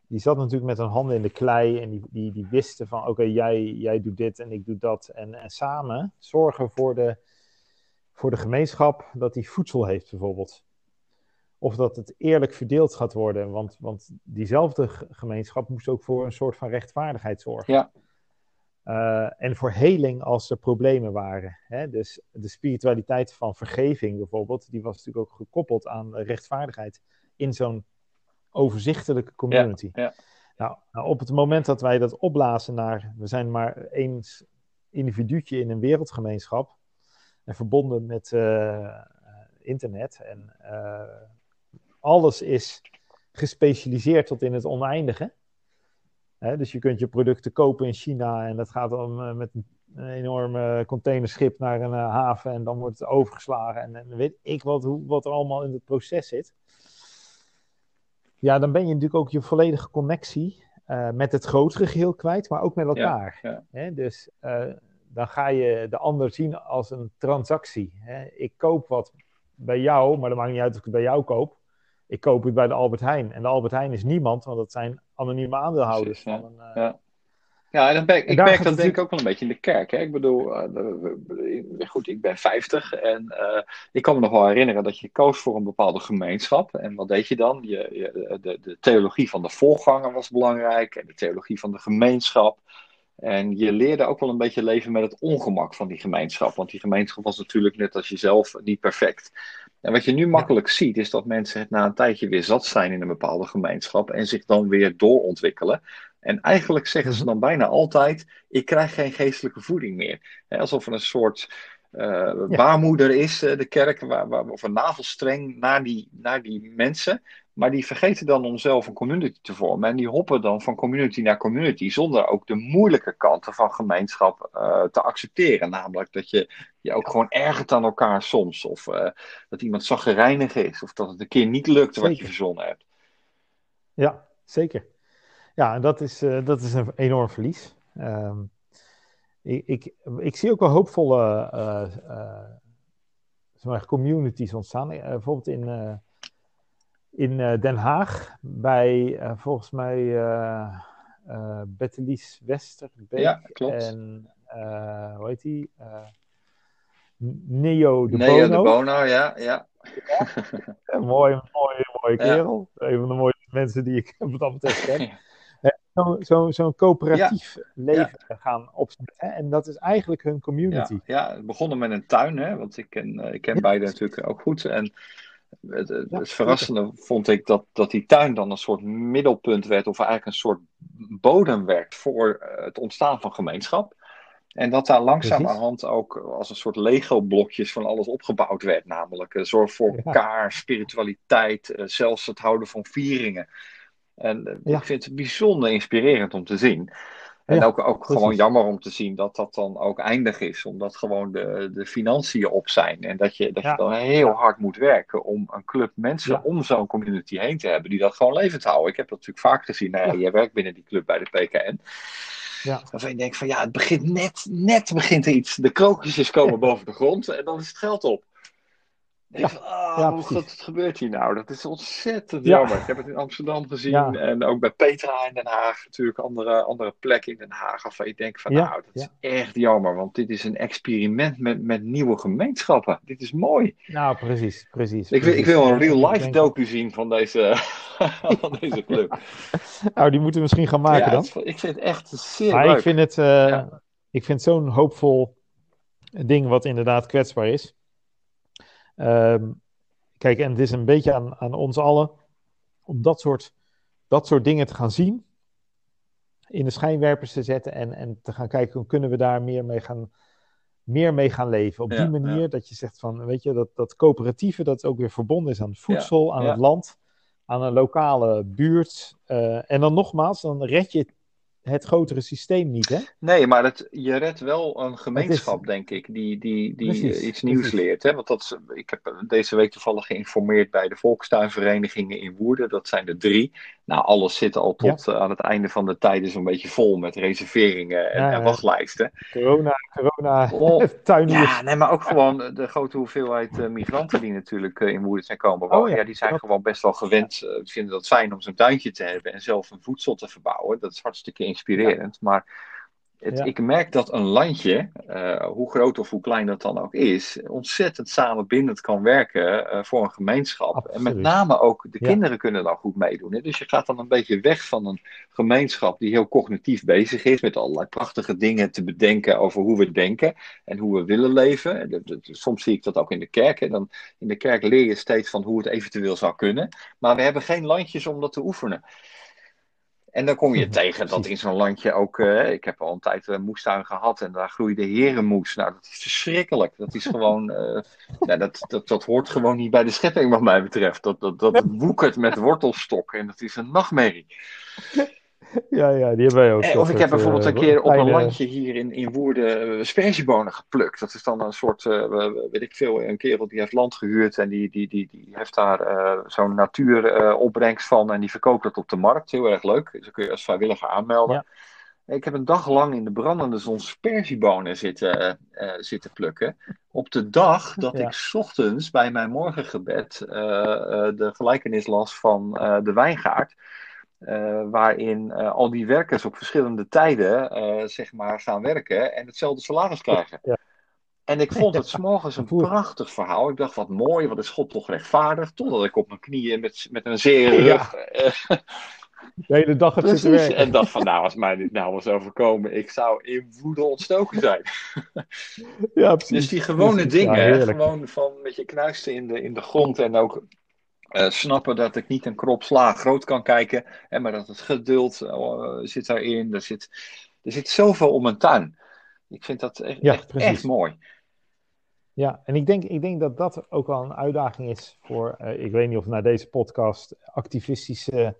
die zat natuurlijk met hun handen in de klei en die, die, die wisten van oké, jij, jij doet dit en ik doe dat. En, en samen zorgen voor de, voor de gemeenschap dat die voedsel heeft bijvoorbeeld. Of dat het eerlijk verdeeld gaat worden. Want, want diezelfde gemeenschap moest ook voor een soort van rechtvaardigheid zorgen. Ja. Uh, en voor heling als er problemen waren. Hè? Dus de spiritualiteit van vergeving bijvoorbeeld, die was natuurlijk ook gekoppeld aan rechtvaardigheid in zo'n overzichtelijke community. Ja, Nou, nou, op het moment dat wij dat opblazen naar, we zijn maar één individuutje in een wereldgemeenschap en verbonden met uh, internet en uh, alles is gespecialiseerd tot in het oneindige. Dus je kunt je producten kopen in China en dat gaat dan uh, met een enorme containerschip naar een haven en dan wordt het overgeslagen en, en weet ik wat, hoe, wat er allemaal in het proces zit ja, dan ben je natuurlijk ook je volledige connectie uh, met het grotere geheel kwijt, maar ook met elkaar. Ja? Dus uh, dan ga je de ander zien als een transactie. Ik koop wat bij jou, maar dat maakt niet uit of ik het bij jou koop. Ik koop het bij de Albert Heijn. En de Albert Heijn is niemand, want dat zijn anonieme aandeelhouders. Precies, van een, uh, ja, en dan ben, ik merk dat denk ik ook wel een beetje in de kerk. Hè? Ik bedoel, uh, goed, ik ben 50 en uh, ik kan me nog wel herinneren dat je koos voor een bepaalde gemeenschap. En wat deed je dan? Je, je, de, de theologie van de voorganger was belangrijk en de theologie van de gemeenschap. En je leerde ook wel een beetje leven met het ongemak van die gemeenschap. Want die gemeenschap was natuurlijk net als jezelf niet perfect. En wat je nu makkelijk ja. ziet, is dat mensen het na een tijdje weer zat zijn in een bepaalde gemeenschap en zich dan weer doorontwikkelen. En eigenlijk zeggen ze dan bijna altijd: ik krijg geen geestelijke voeding meer. alsof er een soort uh, ja. baarmoeder is, de kerk, waar, waar, of een navelstreng naar die, naar die mensen. Maar die vergeten dan om zelf een community te vormen. En die hoppen dan van community naar community. Zonder ook de moeilijke kanten van gemeenschap uh, te accepteren. Namelijk dat je je ook gewoon ergert aan elkaar soms. Of uh, dat iemand zaggerijnig is. Of dat het een keer niet lukt wat je verzonnen hebt. Ja, zeker. Ja, dat is, uh, dat is een enorm verlies. Um, ik, ik, ik, zie ook wel hoopvolle zeg communities ontstaan. bijvoorbeeld in in uh, Den Haag bij uh, volgens mij uh, Bettelies Westerbeek ja, klopt. en hoe heet die? Neo de Neo Bono. de Bono, ja. ja. ja mooie, mooie, mooie kerel. Ja. Een van de mooiste mensen die ik wat dat betreft ken. Zo'n zo, zo coöperatief ja. leven gaan opzetten. Hè? En dat is eigenlijk hun community. Ja, ja, het begon met een tuin, hè? want ik ken, ik ken beide natuurlijk ook goed. En het, het, ja, het verrassende vond ik dat, dat die tuin dan een soort middelpunt werd, of eigenlijk een soort bodem werd voor het ontstaan van gemeenschap. En dat daar langzamerhand ook als een soort Lego-blokjes van alles opgebouwd werd. Namelijk uh, zorg voor elkaar, ja. spiritualiteit, uh, zelfs het houden van vieringen. En ja. ik vind het bijzonder inspirerend om te zien. En ja, ook, ook gewoon jammer om te zien dat dat dan ook eindig is. Omdat gewoon de, de financiën op zijn. En dat je, dat ja. je dan heel hard moet werken om een club mensen ja. om zo'n community heen te hebben. Die dat gewoon levend houden. Ik heb dat natuurlijk vaak gezien. Nou, jij werkt binnen die club bij de PKN. Ja. Waarvan je denkt van ja, het begint net, net begint er iets. De krokusjes komen boven de grond en dan is het geld op. Ja, ja, hoe het gebeurt hier nou? Dat is ontzettend jammer. Ik heb het in Amsterdam gezien en ook bij Petra in Den Haag, natuurlijk andere, andere plekken in Den Haag. Waarvan je denkt van nou, dat is echt jammer, want dit is een experiment met, met nieuwe gemeenschappen. Dit is mooi. Nou, precies, precies. Ik, wil, ik wil een real-life docu zien van deze, van deze club. nou, die moeten we misschien gaan maken dan. ik vind het echt zeer maar leuk. ik vind het, uh, ik vind zo'n hoopvol ding wat inderdaad kwetsbaar is. Ehm, kijk, en het is een beetje aan, aan ons allen om dat soort, dat soort dingen te gaan zien, in de schijnwerpers te zetten en, en te gaan kijken hoe kunnen we daar meer mee gaan, meer mee gaan leven. Op die manier dat je zegt van, weet je, dat, dat coöperatieve dat ook weer verbonden is aan voedsel, aan het land, aan een lokale buurt. Uh, en dan nogmaals, dan red je het grotere systeem niet, hè? Nee, maar het, je redt wel een gemeenschap, denk ik, die, die, die iets nieuws leert. Hè? Want dat ik heb deze week toevallig geïnformeerd bij de volkstuinverenigingen in Woerden. Dat zijn er drie. Nou, alles zit al tot eh, aan het einde van de tijd zo'n beetje vol met reserveringen en, en wachtlijsten. Corona, corona, oh, tuiniers. Ja, nee, maar ook gewoon de grote hoeveelheid uh, migranten die natuurlijk uh, in Woerden zijn komen wonen. Oh, ja. die zijn gewoon best wel gewend, vinden dat fijn om zo'n tuintje te hebben en zelf een voedsel te verbouwen. Dat is hartstikke inspirerend. Maar het, ik merk dat een landje, uh, hoe groot of hoe klein dat dan ook is, ontzettend samenbindend kan werken uh, voor een gemeenschap. Absoluut. En met name ook de kinderen kunnen dan goed meedoen. Hè? Dus je gaat dan een beetje weg van een gemeenschap die heel cognitief bezig is, met allerlei prachtige dingen te bedenken over hoe we denken en hoe we willen leven. Soms zie ik dat ook in de kerk. Hè? Dan, in de kerk leer je steeds van hoe het eventueel zou kunnen. Maar we hebben geen landjes om dat te oefenen. En dan kom je tegen dat in zo'n landje ook. Uh, ik heb al een tijd een moestuin gehad en daar groeide herenmoes. Nou, dat is verschrikkelijk. Dat is gewoon. Uh, ja, dat, dat, dat hoort gewoon niet bij de schepping, wat mij betreft. Dat, dat, dat woekert met wortelstok en dat is een nachtmerrie. Ja, ja, die hebben wij ook. Eh, of ik heb bijvoorbeeld een keer op een landje hier in, in Woerden aspergebonen geplukt. Dat is dan een soort, weet ik veel, een kerel die heeft land gehuurd en die, die, die, die heeft daar zo'n natuuropbrengst van en die verkoopt dat op de markt. Heel erg leuk. Dus dan kun je als vrijwilliger aanmelden. Ja. Ik heb een dag lang in de brandende zon aspergebonen zitten, zitten plukken. Op de dag dat ik ik ochtends bij mijn morgengebed de gelijkenis las van de wijngaard. Uh, waarin uh, al die werkers op verschillende tijden uh, zeg maar gaan werken en hetzelfde salaris krijgen. Ja. En ik vond het s'morgens een prachtig verhaal. Ik dacht, wat mooi, wat is God toch rechtvaardig. Totdat ik op mijn knieën met, met een zere rug... Ja. De hele dag het zitten. En dacht van, nou, als mij dit nou was overkomen, ik zou in woede ontstoken zijn. Ja, precies. Dus die gewone dingen, ja, gewoon van met je knuisten in de, in de grond en ook uh, snappen dat ik niet een krop sla groot kan kijken, hè, maar dat het geduld uh, zit daarin. Er zit, er zit zoveel om een tuin. Ik vind dat echt, ja, echt, echt, mooi. Ja, en ik denk, ik denk dat dat ook wel een uitdaging is voor, uh, ik weet niet of naar deze podcast activistische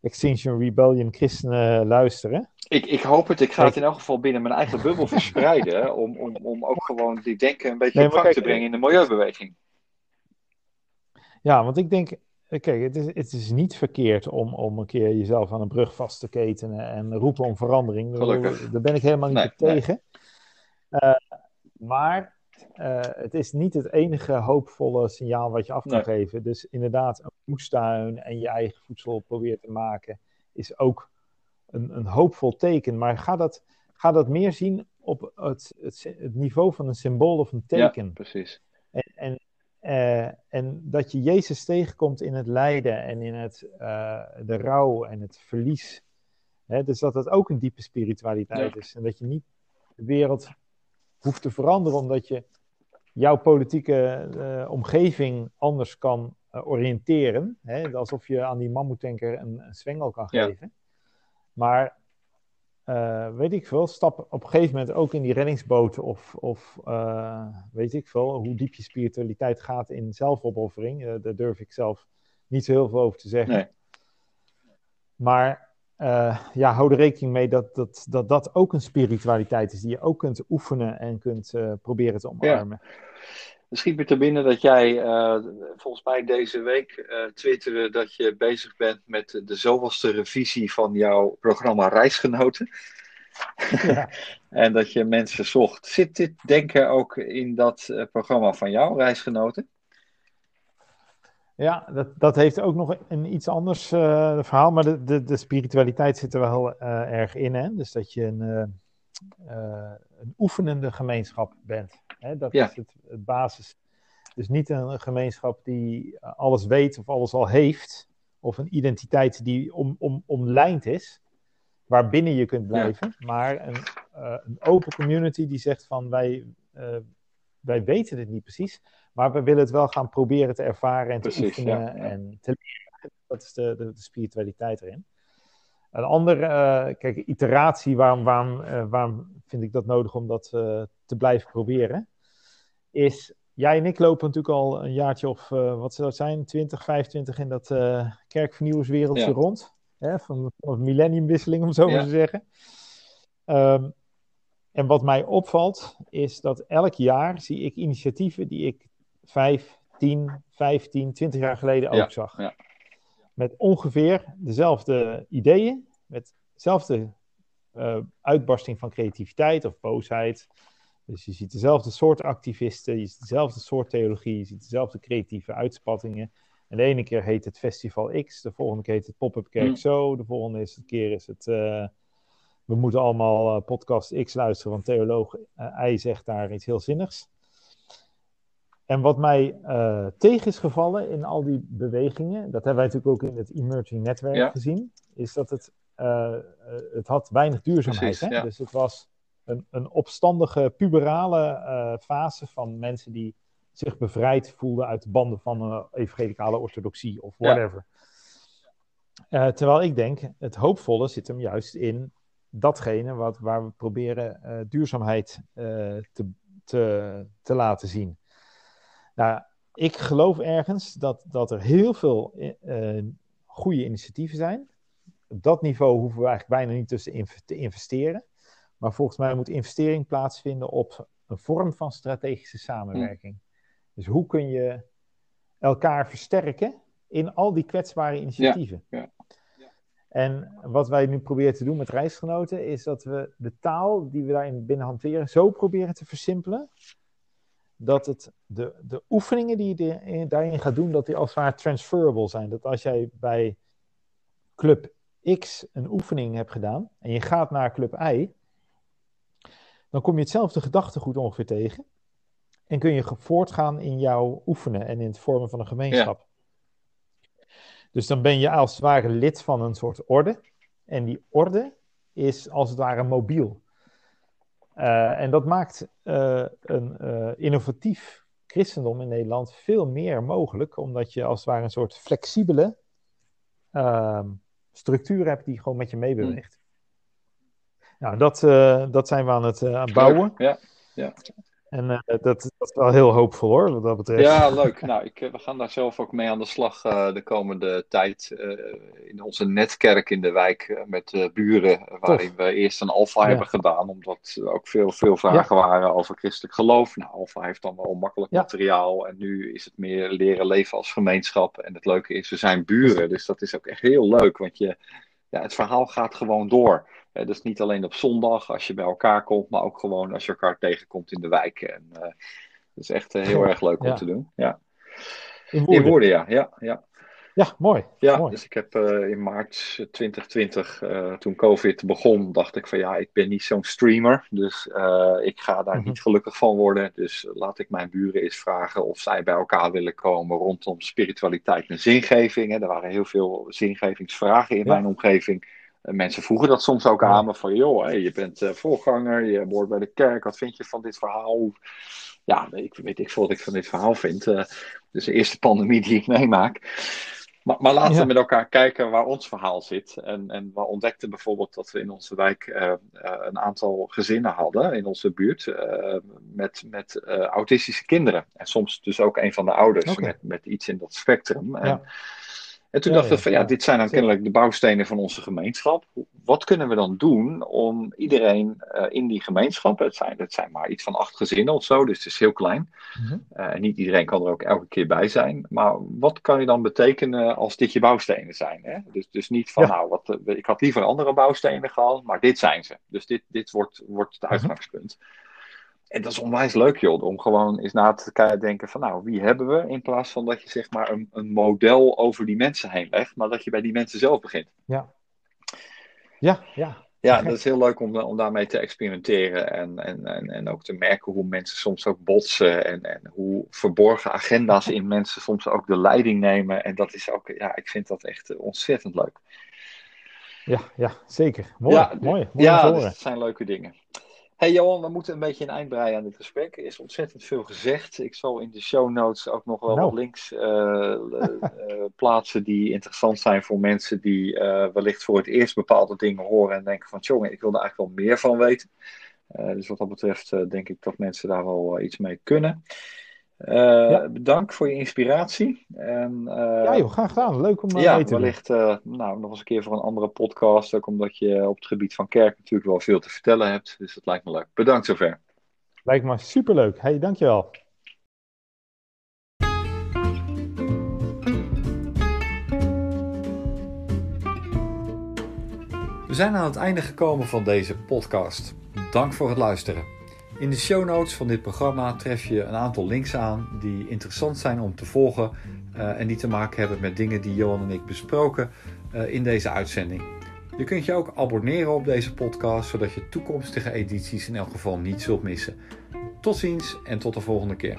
Extinction Rebellion christenen luisteren. Ik, ik hoop het. Ik ga het in elk geval binnen mijn eigen bubbel verspreiden. om, om, om ook gewoon die denken een beetje nee, op gang te brengen in de milieubeweging. Ja, want ik denk, kijk, het is, het is niet verkeerd om, om een keer jezelf aan een brug vast te ketenen en roepen om verandering. Gelukkig. Daar ben ik helemaal niet tegen. Uh, maar uh, het is niet het enige hoopvolle signaal wat je af kan nee. geven. Dus inderdaad, een moestuin en je eigen voedsel proberen te maken is ook een, een hoopvol teken. Maar ga dat, ga dat meer zien op het, het, het niveau van een symbool of een teken. Ja, precies. En, en uh, en dat je Jezus tegenkomt in het lijden en in het, uh, de rouw en het verlies. Hè? Dus dat dat ook een diepe spiritualiteit ja. is. En dat je niet de wereld hoeft te veranderen omdat je jouw politieke uh, omgeving anders kan oriënteren. Hè? Alsof je aan die mammoetanker een, een zwengel kan ja. geven. Maar uh, weet ik veel, stap op een gegeven moment ook in die reddingsboten of, of uh, weet ik veel, hoe diep je spiritualiteit gaat in zelfopoffering. Uh, daar durf ik zelf niet zo heel veel over te zeggen. Nee. Maar ja, hou er rekening mee dat dat, dat dat ook een spiritualiteit is die je ook kunt oefenen en kunt proberen te omarmen. Ja. Misschien me te binnen dat jij uh, volgens mij deze week uh, twitterde dat je bezig bent met de zoveelste revisie van jouw programma Reisgenoten. Ja. en dat je mensen zocht. Zit dit denken ook in dat uh, programma van jou, Reisgenoten? Ja, dat, dat heeft ook nog een iets anders uh, verhaal, maar de, de, de spiritualiteit zit er wel uh, erg in. Hè? Dus dat je een, uh, een oefenende gemeenschap bent. Hè? Dat ja. is het, het, basis. Dus niet een gemeenschap die alles weet of alles al heeft, of een identiteit die om, om, omlijnd is, waarbinnen je kunt blijven, ja. maar een, een open community die zegt van wij, wij weten het niet precies, maar we willen het wel gaan proberen te ervaren en te oefenen ja. en te leren. Dat is de, de, de spiritualiteit erin. Een andere, uh, kijk, iteratie, waarom, waarom, uh, waarom vind ik dat nodig om dat uh, te blijven proberen? Is, jij en ik lopen natuurlijk al een jaartje of, wat zou het zijn, 20, 25 in dat kerkvernieuwerswereldje ja. rond. Hè, van, van millenniumwisseling, om zo maar te zeggen. Um, en wat mij opvalt, is dat elk jaar zie ik initiatieven die ik 5, 10, 15, 20 jaar geleden ook ja, zag. Ja. Met ongeveer dezelfde ideeën, met dezelfde uh, uitbarsting van creativiteit of boosheid. Dus je ziet dezelfde soort activisten, je ziet dezelfde soort theologie, je ziet dezelfde creatieve uitspattingen. En de ene keer heet het Festival X, de volgende keer heet het Pop-up Kerk mm. Zo, de volgende is, keer is het... Uh, we moeten allemaal uh, podcast X luisteren, want theoloog I zegt daar iets heel zinnigs. En wat mij uh, tegen is gevallen in al die bewegingen, dat hebben wij natuurlijk ook in het emerging netwerk ja. gezien, is dat het, uh, het had weinig duurzaamheid. Precies, hè? Ja. Dus het was een, een opstandige, puberale uh, fase van mensen die zich bevrijd voelden uit de banden van een evangelicale orthodoxie of whatever. Ja. terwijl ik denk, het hoopvolle zit hem juist in datgene wat, waar we proberen duurzaamheid te, te, te laten zien. Nou, ik geloof ergens dat, dat er heel veel uh, goede initiatieven zijn. Op dat niveau hoeven we eigenlijk bijna niet tussen te investeren. Maar volgens mij moet investering plaatsvinden op een vorm van strategische samenwerking. Mm. Dus hoe kun je elkaar versterken in al die kwetsbare initiatieven? Ja, ja. En wat wij nu proberen te doen met reisgenoten, is dat we de taal die we daarin binnen hanteren zo proberen te versimpelen, dat het de, de oefeningen die je daarin gaat doen, dat die als het ware transferable zijn. Dat als jij bij club X een oefening hebt gedaan en je gaat naar club Y, dan kom je hetzelfde gedachtegoed ongeveer tegen. En kun je voortgaan in jouw oefenen en in het vormen van een gemeenschap. Ja. Dus dan ben je als het ware lid van een soort orde. En die orde is als het ware mobiel. Uh, en dat maakt uh, een uh, innovatief christendom in Nederland veel meer mogelijk, omdat je als het ware een soort flexibele ehm, structuur hebt die gewoon met je meebeweegt. Mm. Nou, dat, dat zijn we aan het aan bouwen. Ja, ja. En uh, dat, dat, is wel heel hoopvol hoor, wat dat betreft. Ja, leuk. Nou, ik, we gaan daar zelf ook mee aan de slag uh, de komende tijd uh, in onze netkerk in de wijk met buren, waarin Tof. we eerst een alfa ja. hebben gedaan, omdat er ook veel, veel vragen ja. waren over christelijk geloof. Nou, alfa heeft dan wel makkelijk ja. materiaal en nu is het meer leren leven als gemeenschap. En het leuke is, we zijn buren, dus dat is ook echt heel leuk, want je, ja, het verhaal gaat gewoon door. Uh, dus niet alleen op zondag als je bij elkaar komt, maar ook gewoon als je elkaar tegenkomt in de wijk. En uh, dat is echt uh, heel erg leuk om ja. te doen. Ja. In woorden. in woorden, ja. ja, ja. Ja, mooi. Ja, mooi. dus ik heb uh, in maart 2020, uh, toen COVID begon, dacht ik van ja, ik ben niet zo'n streamer. Dus uh, ik ga daar mm -hmm. niet gelukkig van worden. Dus laat ik mijn buren eens vragen of zij bij elkaar willen komen rondom spiritualiteit en zingeving. Hè. Er waren heel veel zingevingsvragen in ja. mijn omgeving. Mensen vroegen dat soms ook aan me van, joh, hey, je bent uh, voorganger, je hoort bij de kerk, wat vind je van dit verhaal? Ja, ik weet ik veel wat ik van dit verhaal vind. Uh, dus de eerste pandemie die ik meemaak. Maar, maar laten ja. we met elkaar kijken waar ons verhaal zit. En, en we ontdekten bijvoorbeeld dat we in onze wijk uh, uh, een aantal gezinnen hadden in onze buurt met, met autistische kinderen. En soms dus ook een van de ouders okay. met, met iets in dat spectrum. Ja. En toen ja, dachten we van ja, dit zijn dan kennelijk de bouwstenen van onze gemeenschap. Wat kunnen we dan doen om iedereen uh, in die gemeenschap, het zijn, het zijn maar iets van acht gezinnen of zo, dus het is heel klein. Uh, niet iedereen kan er ook elke keer bij zijn. Maar wat kan je dan betekenen als dit je bouwstenen zijn? Hè? Dus, dus niet van ja. nou, wat, uh, ik had liever andere bouwstenen gehad, maar dit zijn ze. Dus dit, dit wordt, wordt het uitgangspunt. Mm-hmm. En dat is onwijs leuk, joh, om gewoon eens na te denken van, nou, wie hebben we? In plaats van dat je zeg maar een, een model over die mensen heen legt, maar dat je bij die mensen zelf begint. Ja. Ja, ja. Ja, dat is heel leuk om, om daarmee te experimenteren en, en, en, en ook te merken hoe mensen soms ook botsen en, en hoe verborgen agenda's in mensen soms ook de leiding nemen. En dat is ook, ja, ik vind dat echt ontzettend leuk. Ja, ja zeker. Mooi, ja, mooi. mooi ja, dat zijn leuke dingen. Hey Johan, we moeten een beetje een eind breien aan dit gesprek. Er is ontzettend veel gezegd. Ik zal in de show notes ook nog wel nou. wat links uh, plaatsen die interessant zijn voor mensen die uh, wellicht voor het eerst bepaalde dingen horen en denken van jongen, ik wil er eigenlijk wel meer van weten. dus wat dat betreft denk ik dat mensen daar wel iets mee kunnen. Uh, Bedankt voor je inspiratie. En, uh, ja, joh, graag gedaan. Leuk om uh, ja, te wellicht nou, nog eens een keer voor een andere podcast. Ook omdat je op het gebied van kerk natuurlijk wel veel te vertellen hebt. Dus dat lijkt me leuk. Bedankt zover. Lijkt me superleuk. Hey, dankjewel. We zijn aan het einde gekomen van deze podcast. Dank voor het luisteren. In de show notes van dit programma tref je een aantal links aan die interessant zijn om te volgen uh, en die te maken hebben met dingen die Johan en ik besproken uh, in deze uitzending. Je kunt je ook abonneren op deze podcast, zodat je toekomstige edities in elk geval niet zult missen. Tot ziens en tot de volgende keer.